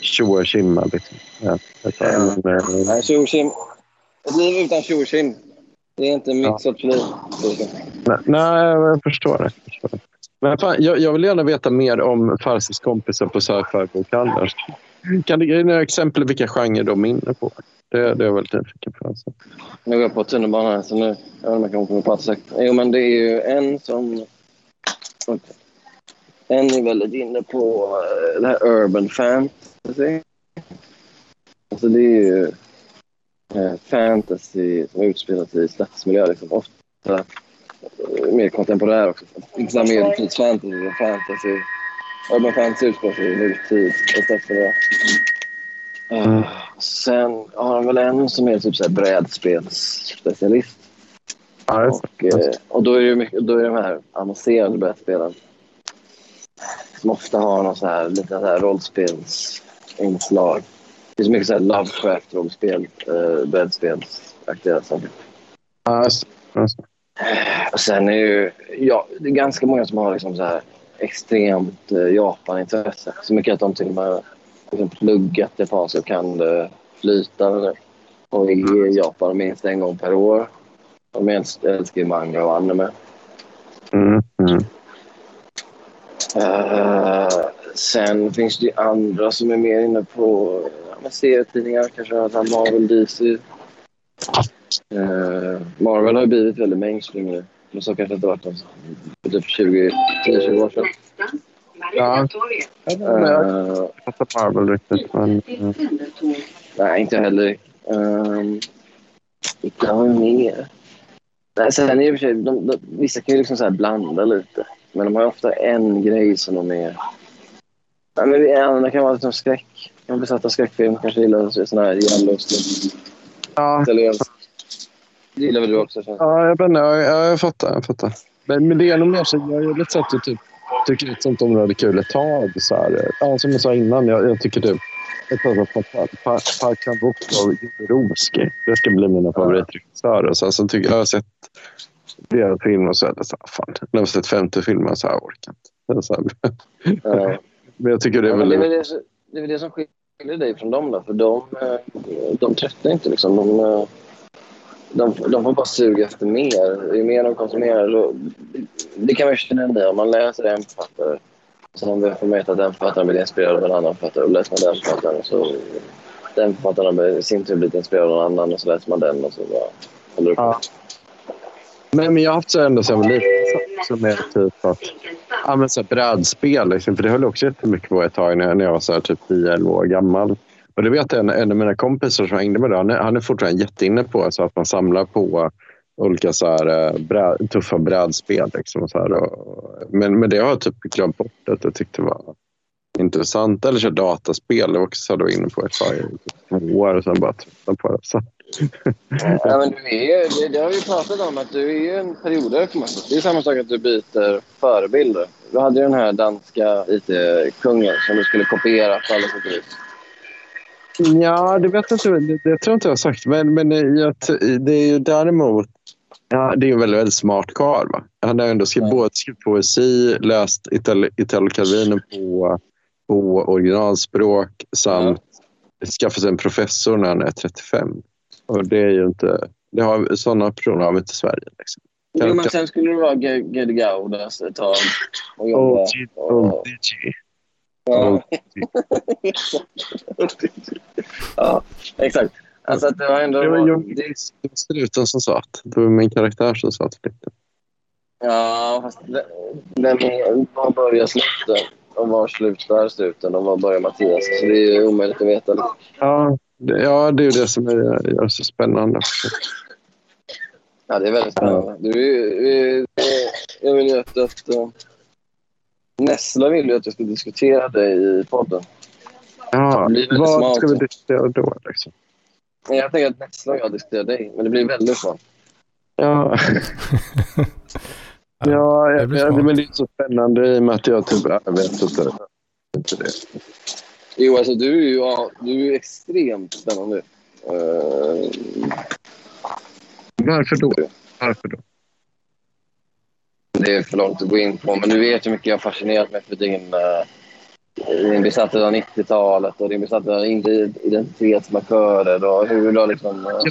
tjoa och tjimma. Liksom. Ja, är, men, eh, Nej, tjo och tjim. Ett liv utan tjo och tjim. Det är inte mitt Ja. sorts liv. nej, nej, jag förstår det. Jag förstår det. Men fan, jag, jag vill gärna veta mer om Farsis kompisar på Sci-Fi bokhandeln. Kan du ge några exempel vilka genrer de är inne på? Det, det är jag väldigt nyfiken på. Alltså. Nu går jag på tunnelbanan här, så nu... Jag vet inte om jag kan komma prata säkert. Jo, men det är ju en som... En är väldigt inne på eh, det här urban fantasy. Alltså det är ju eh, fantasy som utspelar sig i stadsmiljö. Liksom. Ofta eh, mer kontemporär också. Inte så medeltidsfantasy, utan fantasy. Urban fantasy utspelar sig i nutid och stadsmiljö. Eh, sen har han väl en som är typ så här brädspelsspecialist. Ja. Och, eh, och då är det mycket, då är det de här avancerade brädspelen som ofta har någon så här, lite så här rollspelsinslag. Det är så mycket så här Lovecraft-rollspel, eh, brädspelsaktiga saker. Ja, det. Och sen är ju, ja, det är ganska många som har liksom så här extremt eh, Japan-intresse. Så mycket att de till och med liksom pluggat japanska och kan det flytande. Och är i Japan minst en gång per år. De älsk- älskar ju manga och anime. Mm, mm. Eh, sen finns det ju andra som är mer inne på men serietidningar, kanske här Marvel, DC. Eh, Marvel har ju blivit väldigt mainstream nu. Men så kanske det inte varit de för typ 20, 10-20 år sedan. Ja. Jag inte om jag Eh, fattar Marvel riktigt. Men, mm. nej, inte heller. Um, vilka har vi mer? Nej, sen är det i och för sig, de, de, vissa kan ju liksom så här blanda lite. Men de har ju ofta en grej som de är... Nej, men det andra kan vara lite som skräck. De besatta av skräckfilm kanske gillar såna här Yellowstone. ja, Det gillar väl du också? det. ja, jag, inte, ja, jag fattar. Jag fattar. Men, men det är nog mer så jag är lite så att jag typ, tycker ett sånt område är kul ett tag. Så här. Ja, som jag sa innan, jag, jag tycker typ ett tag som Parkan Bukta och Jodorowsky. Det ska bli mina favoritregissörer. Så alltså, tycker, jag har sett deras filmer och så är det så här, fan, när jag har sett 50 filmer så här, orkar inte. Så här, Ja. men jag tycker det är Ja, men väldigt det, är väl det som skiljer dig från dem. Då, för de, eh, de tröttnar inte. Liksom. De, eh, de, de får bara suga efter mer. Ju mer de konsumerar... Då, det kan man ju känna igen. Om man läser en författare så har man får veta att den författaren blir inspirerad av en annan författare. Och läser man den författaren så den författaren har i sin tur blivit inspirerad av en annan och så läser man den och så bara håller det på. Ja. Men, men jag har haft så ändå som lite som är typ att ja, men så här brädspel. Liksom, för det höll jag också jättemycket på ett tag när, när jag var så här, typ 10-11 år gammal. Och det vet jag en, en av mina kompisar som hängde med då, Han är, han är fortfarande jätteinne på så att man samlar på olika så här, eh, brä, tuffa brädspel. Liksom, och så här, och, men, men det har jag typ glömt bort att jag tyckte var intressant. Eller så här dataspel. Det var också så här, då inne på ett tag i två år och sen bara tröttnade på det. Så ja, men du är det, det har vi pratat om, att du är ju en periodare. Det är samma sak att du byter förebilder. Du hade ju den här danska IT-kungen som du skulle kopiera på alla sätt och vis. Ja, det vet jag inte. Det, det tror jag inte jag har sagt. Men, men jag, det är ju däremot... Ja, det är en väldigt, väldigt smart karl. Han har ändå skrivit, ja. både skrivit poesi, läst Italo, Italo Calvino på, på originalspråk samt ja. skaffat sig en professor när han är 35. Och det är ju inte... Det har, sådana personer har vi inte i Sverige. Liksom. Jo, men sen skulle det vara Gerd Gaudas ett tag och jobba. OG. Och... Ja. ja, exakt. Alltså att det var ändå... Det var jag, det... struten som satt. Det var min karaktär som satt flickan. Ja, fast den, var börjar slutet och var slutar struten och var börjar Mattias? Så det är ju omöjligt att veta. Ja, det, ja, det är ju det som är, gör så spännande. Ja, det är väldigt spännande. Du, jag vill ju att, att Nessla vill ju att jag ska diskutera dig i podden. Ja, vad smart. ska vi diskutera då? Liksom? Jag tänker att Nessla och jag diskuterar dig, men det blir väldigt smart. Ja. ja, det blir ja, men det är så spännande i och med att jag typ... Jag vet inte. inte det. Jo, alltså du ja, du är extremt spännande. Uh... Varför då? Varför då? Det är för långt att gå in på, men du vet hur mycket jag fascinerat mig för din, uh, din besatthet av 90-talet och din besatthet av identitetsmarkörer och hur du har liksom, uh,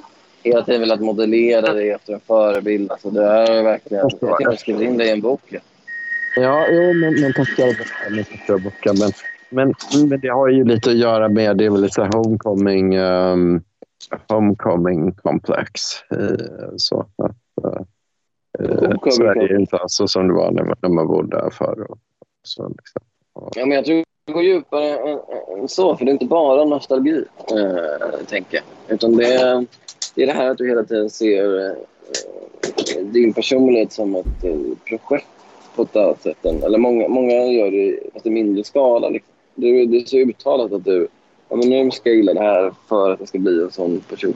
hela tiden velat modellera dig efter en förebild. Alltså, det är verkligen... Jag till och med skrivit in dig i en bok. Ja, ja jo, men, men tackar boken. Men, men, men det har ju lite att göra med det är väl lite homecoming, um, homecoming complex. Uh, så att, uh, Uh, Sverige är inte alls så som det var när, när man bodde där förr. Så, liksom. Ja, men jag tror det går djupare än så, för det är inte bara nostalgi, äh, tänker jag. Utan det är, det är det här att du hela tiden ser äh, din personlighet som ett äh, projekt på ett annat sätt. Eller många, många gör det i mindre skala. Liksom. Det, det är så uttalat att du ja, men nu ska jag gilla det här för att jag ska bli en sån person.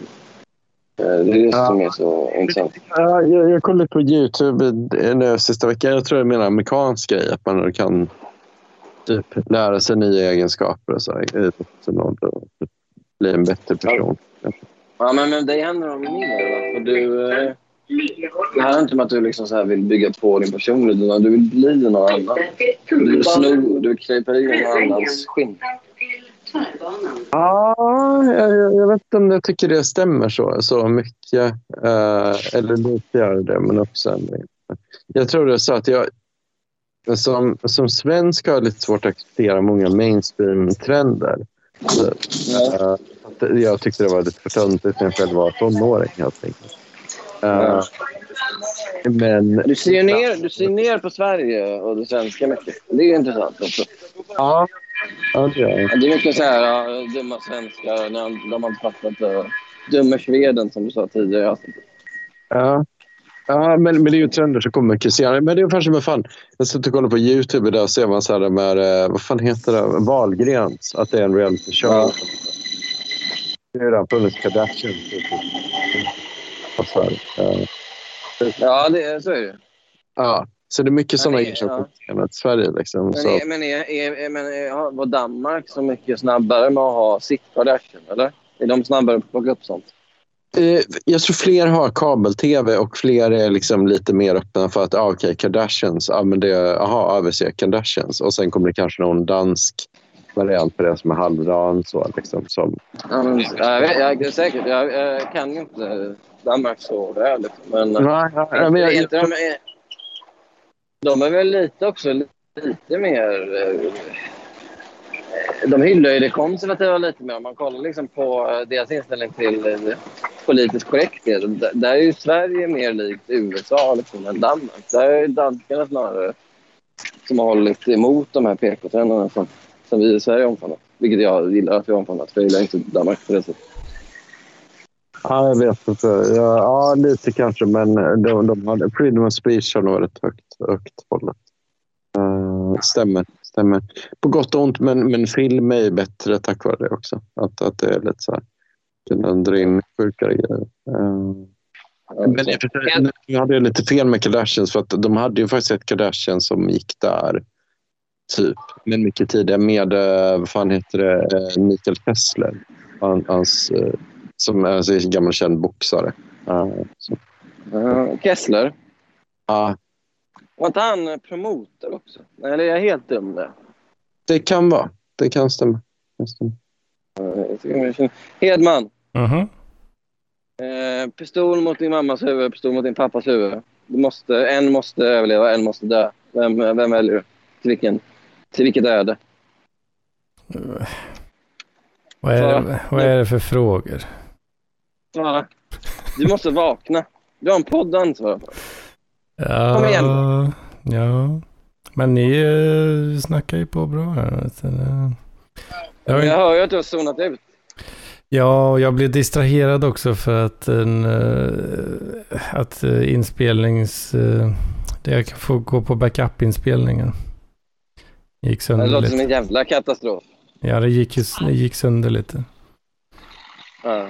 Eh, det är det som är så intressant. Ja, jag, jag kollade på Youtube nu sista veckan. Jag tror det är mer amerikansk grej. Att man kan typ lära sig nya egenskaper och så. Bli en bättre person. Ja, men med dig händer det mer. För du, eh, det här är inte som att du liksom så vill bygga på din personlighet. Utan du vill bli någon annan. Du vill sno, du vill krypa i någon annans skinn. Ja, jag, jag, vet inte om jag tycker det stämmer så, så mycket. Eh, eller lite gör det, men också Jag tror det är så att jag som, som svensk har jag lite svårt att acceptera många mainstream-trender. Ja. Uh, jag tyckte det var lite för töntigt när jag själv var tonåring helt enkelt. Uh, men, du, ser ner, du ser ner på Sverige och det svenska mycket. Det är intressant också. Ja, Ja, det är Det är mycket så här, ja, dumma svenskar, de har inte fattat det. Dumma Sveden, som du sa tidigare. Ja. Ja, men, men det är ju trender som kommer senare. Men det är kanske med fan. Jag sitter och kollar på Youtube idag och ser man så här med, eh, vad fan heter det, Wahlgrens. Att det är en reality show. Ja. Det har ju redan funnits Kardashian. Ja, det, så är det. Ja, så det är mycket sådana kommer till Sverige. Liksom, men så. är, men, är, är, men är, var Danmark så mycket snabbare med att ha sitt Kardashian? Eller? Är de snabbare på att plocka upp sånt? Eh, jag tror fler har kabel-tv och fler är liksom lite mer öppna för att ah, okay, Kardashians, ah, men det, aha, AVC Kardashians och sen kommer det kanske någon dansk variant på det som är halvdan. Så, liksom, som... ja, men, jag, jag är säkert, jag, jag kan ju inte Danmark så väl. Liksom, men, nej, nej, men jag, inte, jag, de är väl lite också lite mer... Eh, de hyllar ju det konservativa lite mer. Om man kollar liksom på eh, deras inställning till eh, politisk korrekthet. Där är ju Sverige mer likt USA liksom, än Danmark. Där är danskarna snarare som har hållit emot de här PK-trenderna som, som vi i Sverige omfamnat. Vilket jag gillar att vi omfamnat, för jag gillar inte Danmark på det sättet. Ja, jag vet inte. Ja, ja lite kanske, men de, de hade, freedom of speech har nog varit högt, högt hållet. Uh, stämmer, stämmer. På gott och ont, men, men film är ju bättre tack vare det också. Att, att det är lite så här. Den drar in sjuka grejer. Uh, men för nu hade jag lite fel med Kardashians för att de hade ju faktiskt ett Kardashian som gick där. Typ. Men mycket tidigare med, eh, vad fan heter det, Mikael Kessler. Han, hans, som är alltså, en gammal känd boxare. Uh, uh, Kessler? Ja. Uh. Var inte han promotor också? Eller är jag helt dum där? Det kan vara. Det kan stämma. Det stämma. Hedman. Mm -hmm. Eh, pistol mot din mammas huvud, pistol mot din pappas huvud. Du måste, en måste överleva, en måste dö. Vem, vem väljer du? Till, vilken, till vilket öde? Vad är, det, vad är det för frågor? Du måste vakna. Du har en podd att ansvara för. Ja, Kom igen. Ja, men ni uh, snackar ju på bra här. Så, jag, jag hör ju att du har zonat ut. Ja, jag blev distraherad också för att, en, uh, att uh, inspelnings... Det jag kan få gå på backup-inspelningen. Gick sönder Det låter lite. som en jävla katastrof. Ja, det gick, ju, det gick sönder lite. Ja.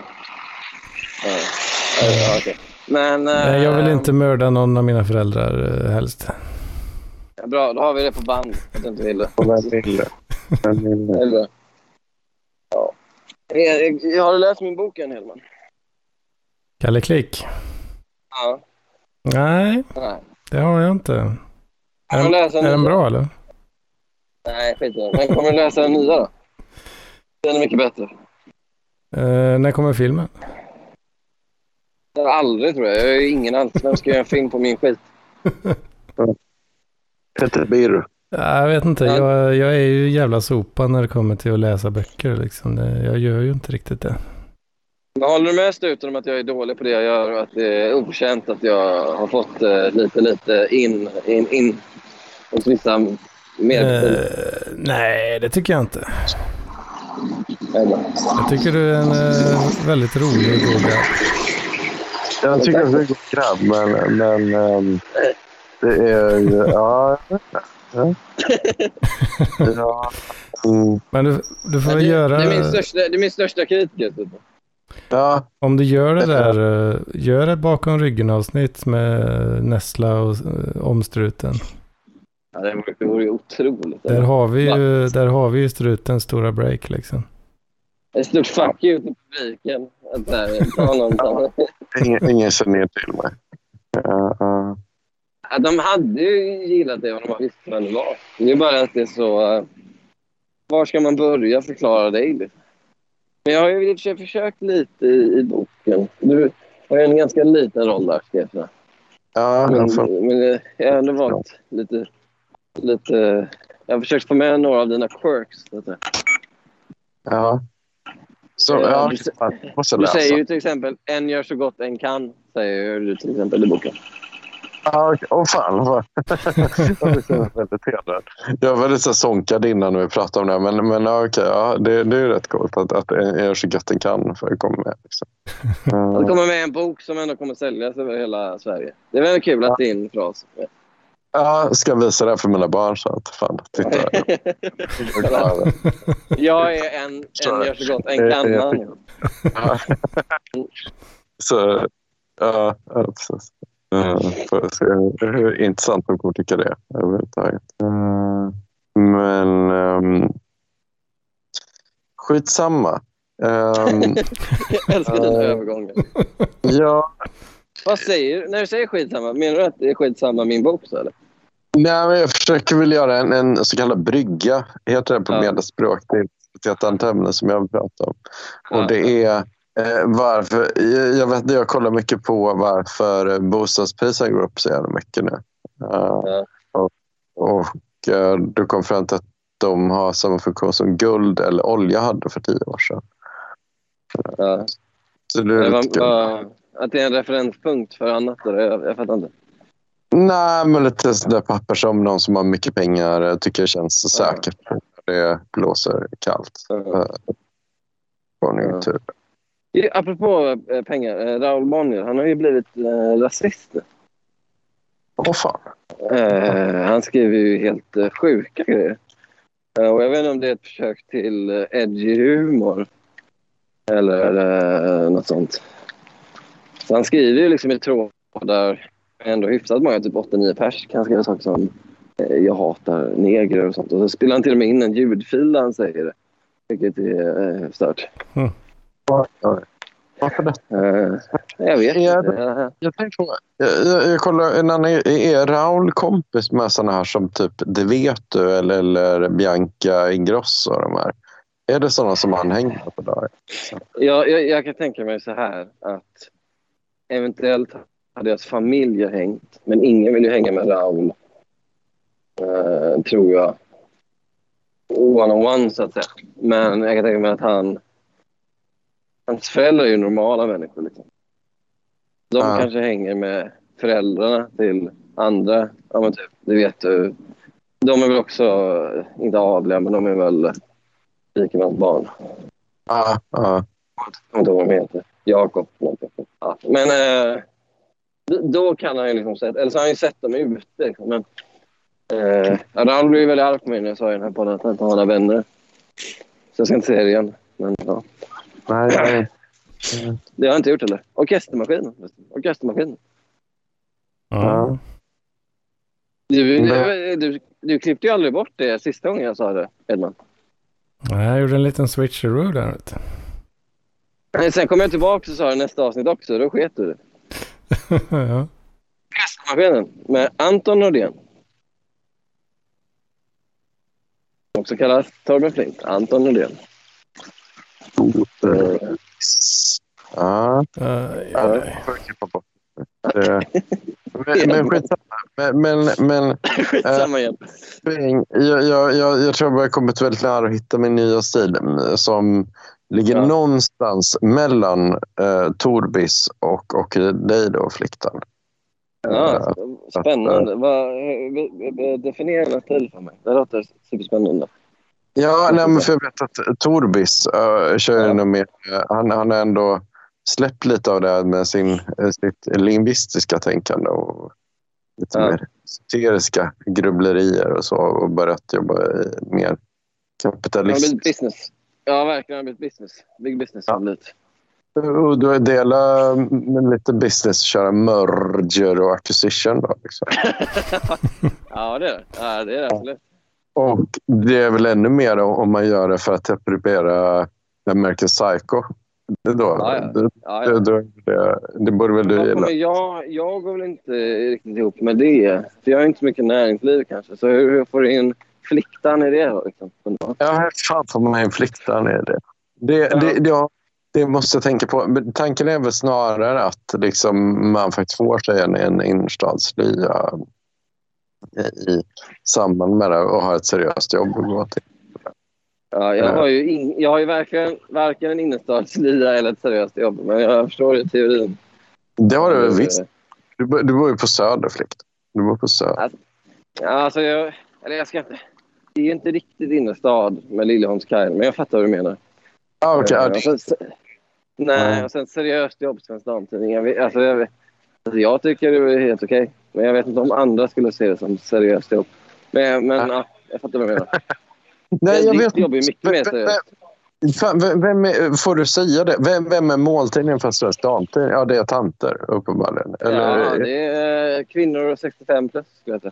Ja, okej. Men... Nej, jag vill inte mörda någon av mina föräldrar uh, helst. Bra, då har vi det på band. Att du inte vill det. Vem vill det? Vem vill det? Det är bra. Ja. Eh, Har du läst min bok än, Hedman? Kalle Klick? Ja. Nej, Nej. det har jag inte. Är den, är den bra eller? Nej, skit i det. Men kommer du läsa den nya då? Den är mycket bättre. Uh, när kommer filmen? Aldrig tror jag. Jag är ingen alls. Vem ska göra en film på min skit? Peter Birro. Ja, Jag vet inte, Ja. jag, jag är ju jävla sopa när det kommer till att läsa böcker. Liksom. Jag gör ju inte riktigt det. Men håller du med Stuten om att jag är dålig på det jag gör och att det är okänt att jag har fått eh, lite, lite in, in, in hos vissa mer... Eh, nej, det tycker jag inte. Jag tycker du är en eh, väldigt rolig och god. Jag tycker att det är en god grabb, men, men ehm, det är. Ja, ja. ja. Mm, Men du, du får väl det, göra... det, är min största, det är min största kritiker. Ja, Om du gör det där, eh, gör ett bakom ryggen avsnitt med Nessla och eh, omstruten. Ja, det vore, det vore ju otroligt. Där har vi ju, där har vi ju strutens stora break liksom. Ett stort fuck you till publiken. Att där, ta någon, ingen, ingen känner ner till mig. Ja, de hade ju gillat det om de visste vem det var. Det är bara att det är så... eh, var ska man börja förklara dig? liksom? Men jag har ju i och för sig försökt lite i, i boken. Du har ju en ganska liten roll där, ska jag säga. ja Men, jag får- men jag har ändå valt lite, lite... Jag har försökt få med några av dina quirks. Så att säga. ja. Så, Eh, ja, du, du säger ju till exempel en gör så gott en kan, säger du till exempel i boken. Ja. Åh fan. vad- jag blir så väldigt hedrad. Jag var lite så sånkad innan vi pratade om det. Men, men ja, okej, ja, det, det är ju rätt coolt att, att en gör så gott den kan för att komma med. Liksom. Det Uh, kommer med en bok som ändå kommer säljas över hela Sverige. Det är väl kul att din fras. Ja, ska visa det här för mina barn. Så att, fan, titta. Jag är en, en gör så gott en kan man. Så, ja, precis. Uh, får se hur intressant de kommer tycka det överhuvudtaget. Uh, men um, skitsamma. Um, Jag älskar dina Ja. övergångar. ja, Vad säger du? När du säger skitsamma, menar du att det är skitsamma min bok så eller? nej, men jag försöker väl göra en, en så kallad brygga, heter det på Ja. medelspråk, till till ett annat ämne som jag vill prata om. Ja. Och det är eh, varför, jag, jag vet jag kollar mycket på varför bostadspriserna går upp så jävla mycket nu. Uh, Ja. Och, och eh, du kom fram till att de har samma funktion som guld eller olja hade för tio år sedan. Ja. Så det är Det lite kul. Att det är en referenspunkt för annat? Jag, jag fattar inte. Nej, men lite sådär papper som någon som har mycket pengar eh, tycker känns Ja. säkert. Det blåser kallt. Ja. Konjunktur. Ja, Apropå eh, pengar, eh, Raoul Bonnier, han har ju blivit eh, rasist. Åh fan. Eh, han skriver ju helt eh, sjuka grejer. Eh, och jag vet inte om det är ett försök till eh, edgy humor. Eller uh, något sånt. Så han skriver ju liksom i trådar ändå hyfsat många, typ 8-9 pers kan skriva saker som eh, jag hatar negrer och sånt. Och så spelar han till och med in en ljudfil där han säger det. Vilket är eh, stört. Mm. Varför det? Eh, jag vet Ja, inte. Jag tänkte på, jag, jag, jag kollar, en annan, är Raul kompis med såna här som typ Det vet du eller, eller Bianca Ingrosso och de här? Är det sådana som han hänger på dagar? Jag, jag, jag kan tänka mig så här att eventuellt har deras familjer hängt, men ingen vill ju hänga med Raul. Eh, tror jag. One on one, så att säga. Men jag kan tänka mig att han... Hans föräldrar är ju normala människor. Liksom. De Ja. kanske hänger med föräldrarna till andra. Ja, men typ, det vet du. De är väl också, eh, inte adliga, men de är väl rikemans barn. Ja, ja. Jag kommer inte ihåg vad de heter. Jakob någonting. Ja. Men eh, då kan han ju liksom sett, eller så har han ju sett dem ute. Liksom. Men eh, Raul blev ju väldigt arg på mig när jag sa i den här podden att han inte har några vänner. Så jag ska inte säga det igen. Men ja, Nej, nej. det har jag inte gjort heller. Orkestermaskinen. Orkestermaskinen. Ja. Du, du, du, du klippte ju aldrig bort det sista gången jag sa det, Edman. Nej, Jag gjorde en liten switcheroo där. Vet du. Men Sen kom jag tillbaka och sa det nästa avsnitt också. Då sket du det. ja. Orkestermaskinen med Anton Nordén. Också kallas Torben Flint. Anton Nordén. Eh, Ja, Aj, ja, aj. Men, men skitsamma. Men, men, men Skitsamma igen. jag, jag, jag, jag tror jag har kommit väldigt nära att hitta min nya stil som ligger Ja. någonstans mellan eh, Torbis och, och dig då, Fliktan. Ja, spännande. Vad, eh, eh, definiera stil för mig. Det låter superspännande. Ja, nej, men för jag vet att Torbis uh, kör Ja. ja. eh, han, han har ändå släppt lite av det här med sin, eh, sitt lingvistiska tänkande och lite Ja. mer esoteriska grubblerier och så och börjat jobba mer kapitalism. blivit business. Ja, verkligen. Har blivit business. Big business har blivit. Och du delar med lite business, köra merger och acquisition. Då, liksom. Ja, det är det. Ja, det är det absolut. Och det är väl ännu mer om man gör det för att appropriera American Psycho. Det, då, Ja, ja. Det, Ja, det, ja. det, det, det borde väl du Vad gilla? jag, jag går väl inte riktigt ihop med det. För jag har inte så mycket näringsliv kanske. Så hur, hur får du in fliktan i det då? Liksom? Ja, hur fan får man en fliktan i det? Det, Ja. det, det, ja, det måste jag tänka på. Men tanken är väl snarare att liksom man faktiskt får sig en, en innerstadslya i, i samband med det och har ett seriöst jobb att gå till. Ja, jag, har ju in, jag har ju verkligen varken en innerstadslya eller ett seriöst jobb. Men jag förstår ju teorin. Det har du väl Eh, visst? Du, du bor ju på Söder. Du bor på Söder. Ja, alltså jag, eller jag ska inte... Det är inte riktigt innerstad med Liljeholmskajen, men jag fattar vad du menar. Ah, okay, Eh, ja, och det- sen, se- nej, och sen seriöst jobb, Svensk Damtidning. Jag, alltså, jag, alltså, jag tycker det är helt okej. Men jag vet inte om andra skulle se det som seriöst jobb. Men, men ja, jag fattar vad du menar. Nej, jag Ditt vet jobb är mycket mer Vem- seriöst. Fan, vem, vem är, får du säga det? Vem, vem är måltidningen för Svensk Damtidning? Ja, det är tanter uppenbarligen. Eller, Ja, det är kvinnor 65 plus, skulle jag säga.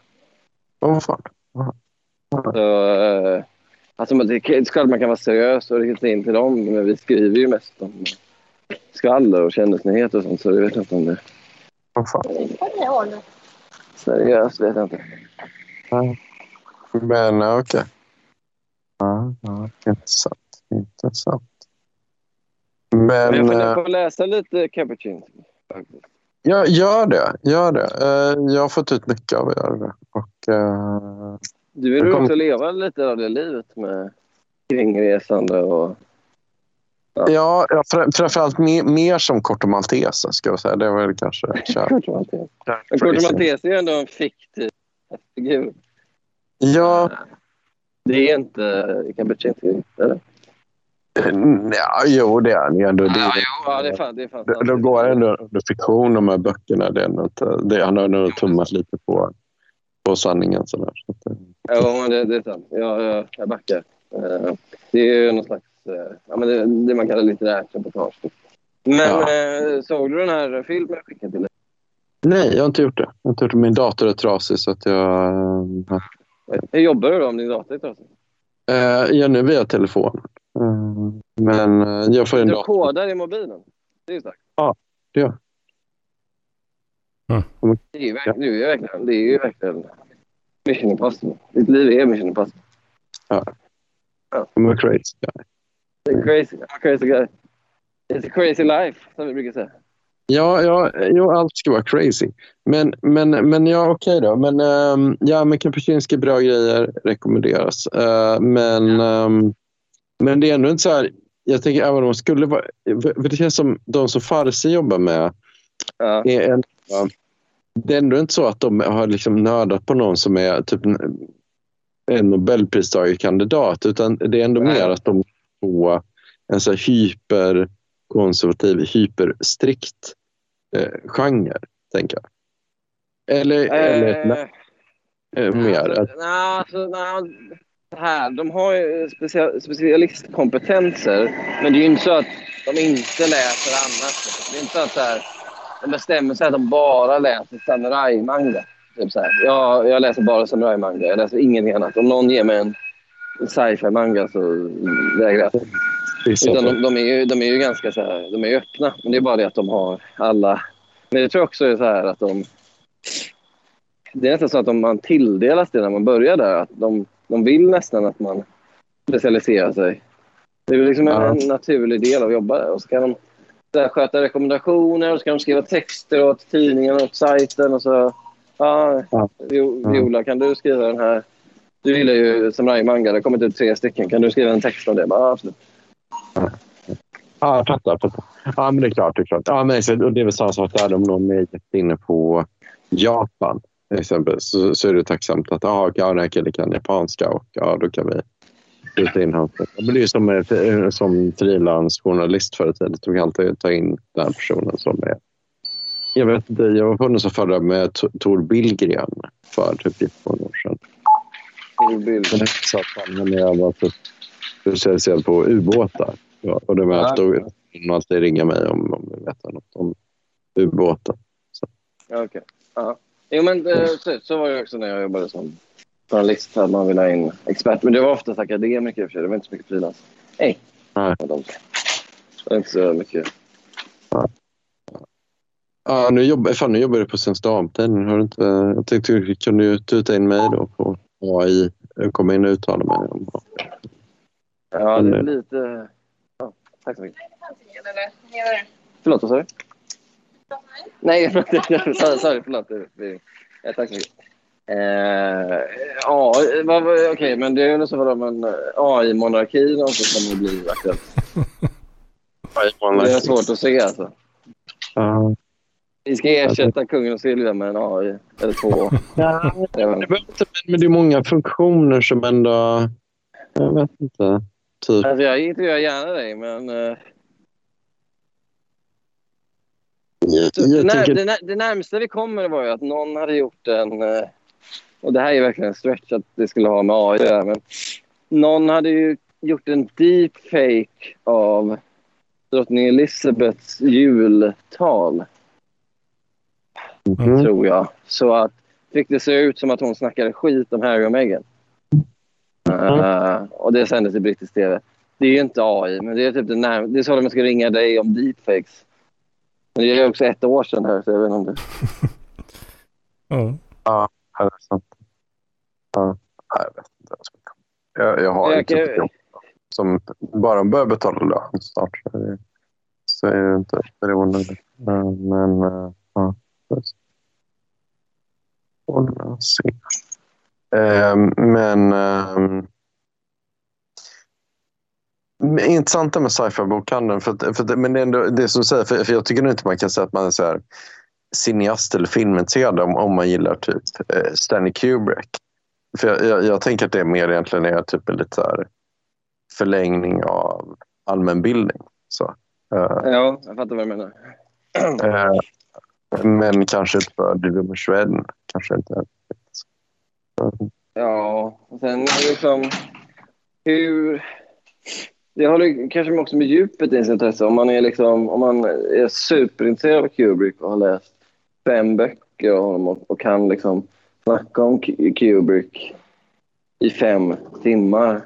Åh, fan. Så, eh, alltså, det är klart man kan vara seriös och rikta in till dem, men vi skriver ju mest om skvaller och kändisnyheter och sånt, så jag vet inte om det Åh, fan. seriöst. Vet jag inte. Men okej. Ja, ja, intressant. Intressant. Men Men jag får, eh, jag får läsa lite Cappuccino. ja, gör det. Gör det. Eh, Jag har fått ut mycket av att göra det. Och, eh, Du vill kom- också leva lite av det livet med kringresande och... ja, ja, fr- framförallt mer, mer som Corto Maltese, ska jag säga. Det var väl kanske. Corto Maltese. Corto Maltese är ju ändå en fiktiv figur. Ja, Det är inte Cappuccino, eller? Mm, Ja, jo, det är ju ändå. Det, Ja, ja, det är fan, det är fan det, sant. det går ändå under fiktion, de här böckerna. Det är ändå inte, det, han har nog tummat lite på, på sanningen. Sådär. Så att, Ja, men det, det är sant. Jag, jag, jag backar. Eh, Det är ju någon slags eh, ja, men det, det man kallar litterärt reportage. Men Ja. eh, såg du den här filmen jag skickade till dig? Nej, jag har inte gjort det. Jag har inte gjort det. Min dator är trasig så att jag... Hur jobbar du då om din dator är trasig? Jag nu via telefon. Men jag får en Du dator. kodar i mobilen. Det är ju starkt. det gör Det är ju verkligen, det är ju verkligen, det är ju verkligen mission impossible. Ditt liv är mission impossible. I'm a crazy guy. Är crazy, crazy guy. It's a crazy life, som vi brukar säga. Ja, ja, jo, allt ska vara crazy. Men, men, men ja, okej då. Men, ehm, ja, men Kapuscinski, bra grejer, rekommenderas. Eh, men, ehm, men det är ändå inte så här... Jag tänker även om de skulle vara... För det känns som de som Farsi jobbar med Ja. är ändå, det är ändå inte så att de har liksom nördat på någon som är typ en- Nobelpristagarkandidat utan det är ändå Nej. mer att de får en så hyperkonservativ, hyperstrikt eh, genre, tänker jag. Eller, eller Eh, eh, mer. Alltså, Att, nej, alltså, nej, så här, de har ju specia- specialistkompetenser, men det är ju inte så att de inte läser annat. Det är inte så att så här, bestämmer sig att de bara läser samurajmanga. Typ så här. Jag, jag läser bara samurajmanga, jag läser ingenting annat. Om någon ger mig en sci-fi-manga så vägrar jag. Utan de, de, är ju, de är ju ganska så här, de är ju öppna. Men det är bara det att de har alla... Men jag tror också är så här att de... Det är nästan så att om man tilldelas det när man börjar där, att de, de vill nästan att man specialiserar sig. Det är liksom en, Ja. naturlig del av att jobba där. Och så kan de här, sköta rekommendationer och så kan de skriva texter åt tidningen och sajten. Och så, ja, Ja. Vi- Viola, kan du skriva den här? Du gillar ju samurajmanga. Det har kommit ut tre stycken. Kan du skriva en text om det? Bara, ja, absolut. Ja, jag fattar. fattar. Ja, men det är klart. Det är, klart. Ja, men, och det är väl samma sak där om någon är jätteinne på Japan. Till exempel, så, så är det tacksamt att ah, ja, den här killen kan japanska och ja, då kan vi skjuta in honom. Men det ju som, eh, som frilansjournalist förr i tiden. Det tog alltid att ta in den här personen som är... Jag vet inte, jag var på som förra med Tor Billgren för typ 14 år sedan. Bild. Men det sa att han när jag var specialiserad på ubåtar. Ja, och det var Ja. de alltid ringa mig om, om vi vet något om ubåtar. Ja, okej. Ja. Jo, men eh, så, så var det också när jag jobbade som journalist. Att man ville ha in expert. Men det var oftast akademiker i och för sig. Det var inte så mycket frilans. Nej. De- Det var inte så mycket. Ja, nu jobbar, fan, nu jobbar du på Svensk Damtidning. Har du inte, jag tänkte, kan du tuta in mig då på AI? Komma in och uttala mig om Ja, det är lite... Ja, tack så mycket. Förlåt, vad sa du? Nej, sorry, sorry, förlåt. Tack så mycket. Eh, ja, okej, men det är ju så vadå, men eh, AI-monarki någonsin kommer att bli aktuellt. Det är svårt att se alltså. Ja. Vi ska ersätta kungen och Silvia med en AI. Eller två. Ja, Jag det men det är många funktioner som ändå... Jag vet inte. Typ. Alltså, jag intervjuar gärna dig, men... eh, Jag, Så det, jag när, tänker, det, när, det närmsta vi kommer var ju att någon hade gjort en... Och det här är verkligen en stretch att det skulle ha med AI att göra. Men någon hade ju gjort en deepfake av drottning Elizabeths jultal, Mhm. tror jag. Så att fick det se ut som att hon snackade skit om Harry och Meghan. Eh, och det sändes i brittisk tv. Det är ju inte AI, men det är typ det närm- Det är så de ska ringa dig om deepfakes. Men det är också ett år sedan här, så jag vet inte om det... Ja. Ja, det är sant. Ja, jag vet inte. jag. Jag, har Jag ett jobb som bara börjar betala lön snart. Så är det, inte beroende. Men, men eh, ja. Får se. Ehm, men ehm, men intressant det med sci-fi-bokhandeln. För, för, men det är ändå det som du säger, för, för jag tycker inte man kan säga att man är så här cineast eller filmintresserad om, om man gillar typ eh, Stanley Kubrick. För jag, jag, jag tänker att det mer egentligen är typ en lite så här förlängning av allmänbildning. Så, eh, Ja, jag fattar vad du menar. eh, men kanske för Dilum Sweden. Kanske inte. Ja, och sen liksom hur... det har kanske också med djupet i ens intresse. Om man är, liksom, om man är superintresserad av Kubrick och har läst fem böcker av honom och, och kan liksom snacka om Kubrick i fem timmar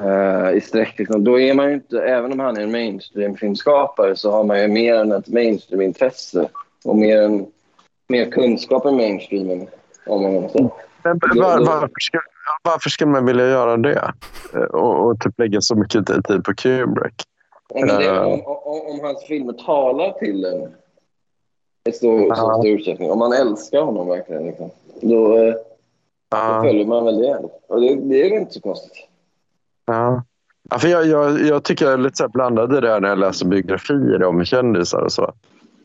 uh, i sträck. Liksom. Då är man ju inte, även om han är en mainstream-filmskapare så har man ju mer än ett mainstream-intresse och mer, än, mer kunskap än mainstreamen om honom. Så. Men var, varför, ska, varför ska man vilja göra det? Eh, och, och typ lägga så mycket tid på Kubrick? Ja, det, uh, om, om, om, hans filmer talar till en i stor, uh, stor utsträckning, om man älskar honom verkligen, liksom, då, uh, då följer man väl det. Och det, det är inte så konstigt. Ja. Ja, för jag, jag, jag tycker jag är lite så blandad i det här när jag läser biografier om kändisar och så.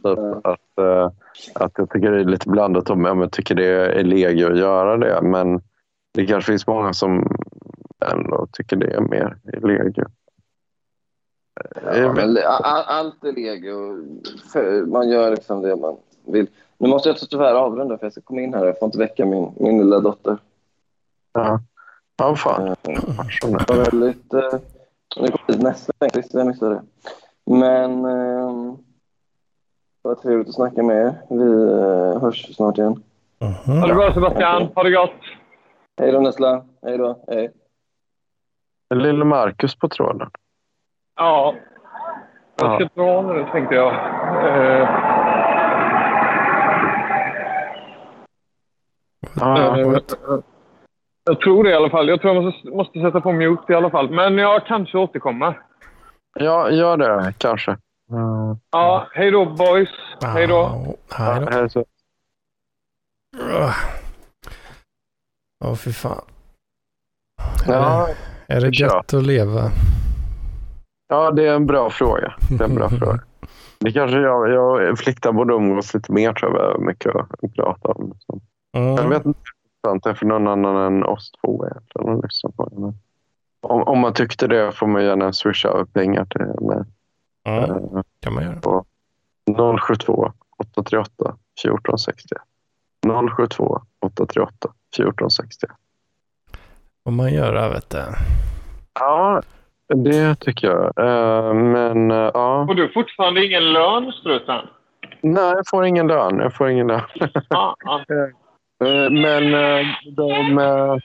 Typ ja. att, uh, att jag tycker det är lite blandat om jag tycker det är legio att göra det. Men det kanske finns många som ändå tycker det är mer legio. Ja, men allt är legio. Man gör liksom det man vill. Nu måste jag tyvärr avrunda för jag ska komma in här. Jag får inte väcka min, min lilla dotter. Ja. Ja, fan. Eh, det var väldigt... Eh, det kom hit nästa vecka, jag missade det. Men eh, det var trevligt att snacka med er. Vi eh, hörs snart igen. Mm -hmm. Ha det bra Sebastian. Ha det gott. Hej då Nessla. Hej då. Hej. Lille Marcus på tråden? Ja. Jag ska ja. dra nu tänkte jag. Eh. Ja, eh, jag tror det i alla fall. Jag tror jag måste, måste sätta på mute i alla fall. Men jag kanske återkommer. Ja, gör det kanske. Mm. Ja, hej då boys. Hej då. Hej då. Hej så. Åh, fy fan. Ja, är det, är det gött att leva? Ja, det är en bra fråga. Det är en bra fråga. Det kanske jag, jag fliktar borde umgås lite mer tror jag. Mycket att prata om. Mm. Jag vet inte det är för någon annan än oss två egentligen det. Om, om man tyckte det får man gärna swisha över pengar till mig. Mm. Uh, kan man göra. På 072 838 1460. 072 838 1460. Får man göra, vet du. Ja, det tycker jag. Uh, men uh, ja. Får du fortfarande ingen lön, struten? Nej, jag får ingen lön. Jag får ingen lön. ah, ah. Eh, men eh, de... Eh,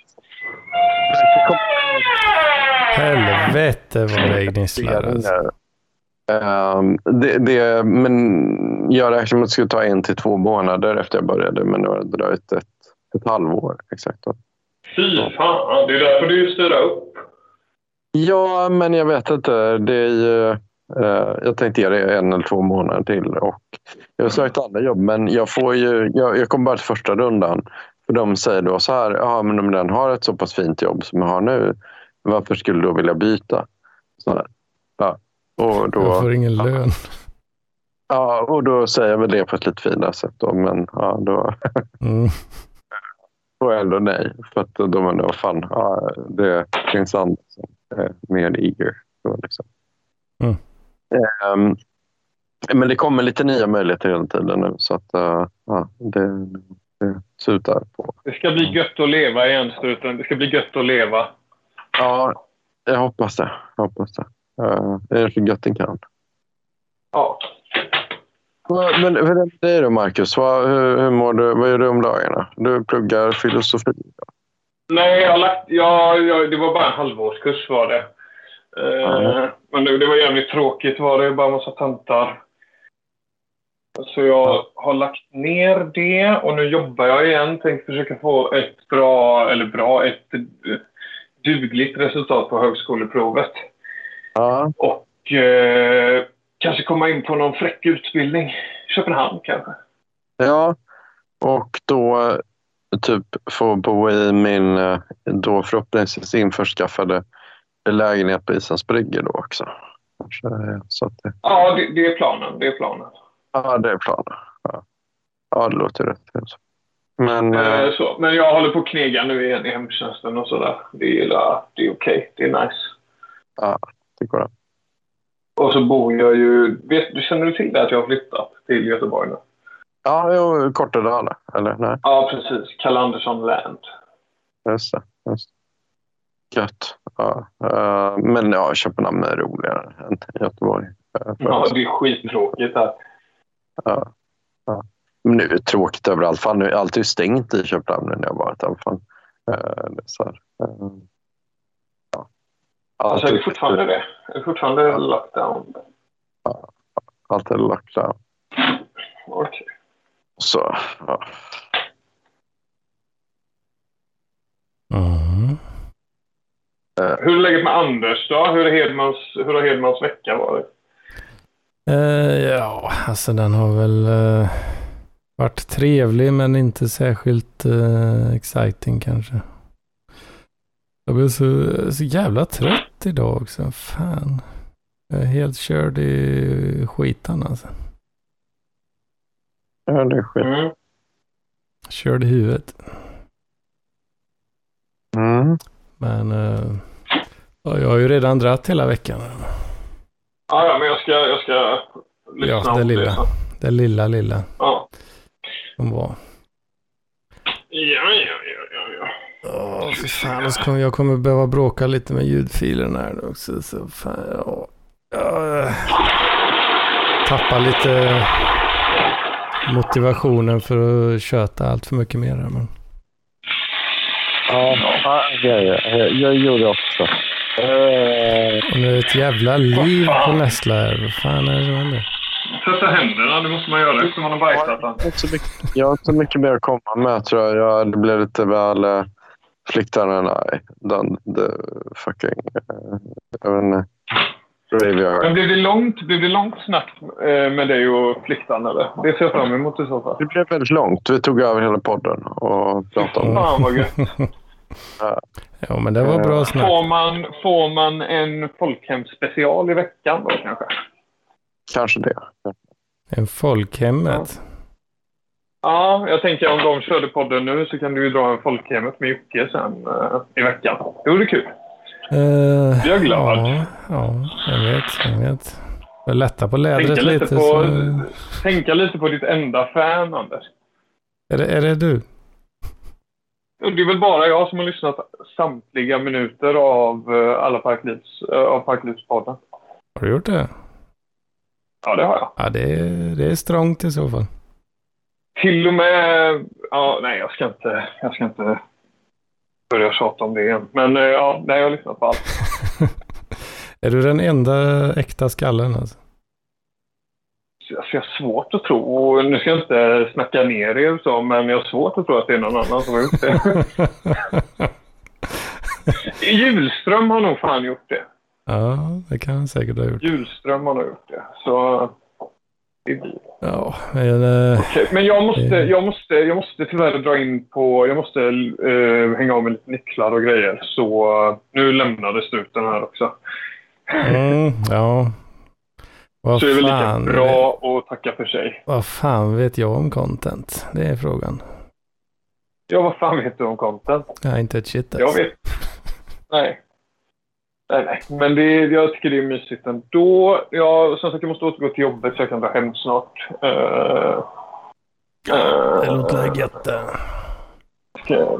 Helvete vad det gnisslar. Alltså. Um, det, det, men jag räknar med att det skulle ta en till två månader efter jag började. Men det har dröjt ett, ett halvår exakt. Fy fan, det är därför du styr upp. Ja, men jag vet inte. Det är ju, Eh, jag tänkte ge det en eller två månader till. Och jag har sökt andra jobb, men jag, får ju, jag, jag kom bara till första rundan. För De säger då så här, ja, men om den har ett så pass fint jobb som jag har nu, varför skulle du då vilja byta? Så ja. och då, jag får ingen lön. Ja, och då säger jag väl det på ett lite finare sätt. Då, men ja, då mm. får jag ändå nej. För att då men då, fan, ja, det finns andra som är mer eager. Då, liksom. Mm. Um, men det kommer lite nya möjligheter hela tiden nu så att uh, ja, det, det tutar på. Det ska bli gött att leva igen, struten. Det ska bli gött att leva. Ja, jag hoppas det. Jag hoppas det. Uh, det är så gött det kan. Ja. Men hur är det med då, Marcus? Vad, hur, hur mår du? Vad gör du om dagarna? Du pluggar filosofi? Då? Nej, jag lagt, jag, jag, det var bara en halvårskurs var det. Mm. Men det, det var jävligt tråkigt var det. Bara massa tentor. Så jag har lagt ner det och nu jobbar jag igen. Tänkte försöka få ett bra, eller bra, ett dugligt resultat på högskoleprovet. Ja. Och eh, kanske komma in på någon fräck utbildning. Köpenhamn kanske. Ja, och då typ få bo i min eh, då förhoppningsvis införskaffade lägenhet på Isens brygger då också. Så att det... Ja, det, det, är planen. Det är planen. Ja, det är planen. Ja, ja det låter rätt. Men, eh, eh, så, men jag håller på att knega nu igen i hemtjänsten och sådär. Det är, det är okej. Okay. Det är nice. Ja, det går bra. Och så bor jag ju... Vet, känner du till att jag har flyttat till Göteborg nu? Ja, jo, Kortedala, eller? Nej. Ja, precis. Kalle Andersson Land. Just det. Just det. gött. Ja. Uh, men ja, Köpenhamn är roligare än Göteborg. Uh, ja, det är skittråkigt här. Ja. ja. Men nu är det tråkigt överallt. Fan, nu är allt är stängt i Köpenhamn när jag varit där. Fan. Uh, så här. ja. Alltså, är det fortfarande det? Är det fortfarande ja. lockdown? Ja, allt är lockdown. Okej. Okay. Så, ja. Mm. Hur är läget med Anders då? Hur, är Hedmans, hur har Hedmans vecka varit? Uh, ja, alltså den har väl uh, varit trevlig men inte särskilt uh, exciting kanske. Jag blev så, så jävla trött idag också. Fan. Jag är helt körd i skitan alltså. Ja, det är skit. Mm. Körd i huvudet. Mm. Men uh, jag har ju redan dratt hela veckan. Ja, ja men jag ska, jag ska lyssna ja, det lilla. Det, det lilla, lilla. Ja. Som var. Ja, ja, ja, ja, ja. Åh, fy fan. Kommer, jag kommer behöva bråka lite med ljudfilen här också. Så fan, ja. Jag tappar lite motivationen för att köta allt för mycket mer. Men... Ja, ja, ja, jag gjorde också. Uh... Och nu är det ett jävla liv på Nessla här. Vad fan är det som händer? Tvätta händerna, det måste man göra efter man har bajsat. Jag har inte så mycket mer att komma med tror jag. jag det blev lite väl uh, flicktarna. Nej, den, the fucking... Uh, jag vet inte. Men blev det långt, blev det långt snack eh, med dig och? Eller? Det ser jag fram emot i så fall. Det blev väldigt långt. Vi tog över hela podden och pratade om det. Fan vad gött. ja, men det var bra snack. Får man, får man en folkhemsspecial i veckan då kanske? Kanske det. En folkhemmet? Ja. Ja, jag tänker om de körde podden nu så kan du ju dra en folkhemmet med Jocke sen uh, i veckan. Det vore kul. Uh, jag är glad. Ja, ja, jag vet. Jag vet. Jag lättar på lädret tänka lite. lite på, så... Tänka lite på ditt enda fan, Anders. Är det, är det du? Det är väl bara jag som har lyssnat samtliga minuter av uh, alla Parklivs, uh, av Parklivspodden. Har du gjort det? Ja, det har jag. Ja, det är, det är strångt i så fall. Till och med... Ja, nej, jag ska inte... Jag ska inte börja tjata om det igen. Men eh, ja, nej, jag har lyssnat på allt. är du den enda äkta skallen alltså? Alltså, jag har svårt att tro, nu ska jag inte snacka ner er så, men jag har svårt att tro att det är någon annan som har gjort det. Julström har nog fan gjort det. Ja, det kan han säkert ha gjort. Julström har nog gjort det. Så Ja, men... Uh, okay, men jag måste, uh, jag, måste, jag måste tyvärr dra in på... Jag måste uh, hänga av med lite nycklar och grejer. Så uh, nu lämnade struten här också. Mm, ja. Vad så det är väl lika bra att tacka för sig. Vad fan vet jag om content? Det är frågan. Ja, vad fan vet du om content? Ja, inte ett shit alltså. Jag vet. Nej. Nej, nej. Men det, jag tycker det är mysigt ändå. Jag, som sagt, jag måste återgå till jobbet så jag kan dra hem snart. Uh, uh, det låter gött det. Uh,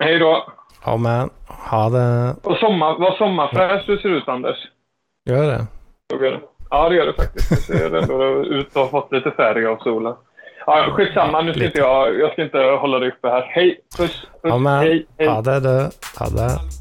Hej då. Ja, men. Ha det. Och sommar, vad sommarfräsch du ser ut, Anders. Gör det? Ja, det gör det faktiskt. Du ser ändå ut att ha fått lite färg av solen. Ja, skitsamma, nu ska inte jag, jag ska inte hålla dig uppe här. Hej, puss, puss, ja, men. hej, hej. Ha det du. Ha det.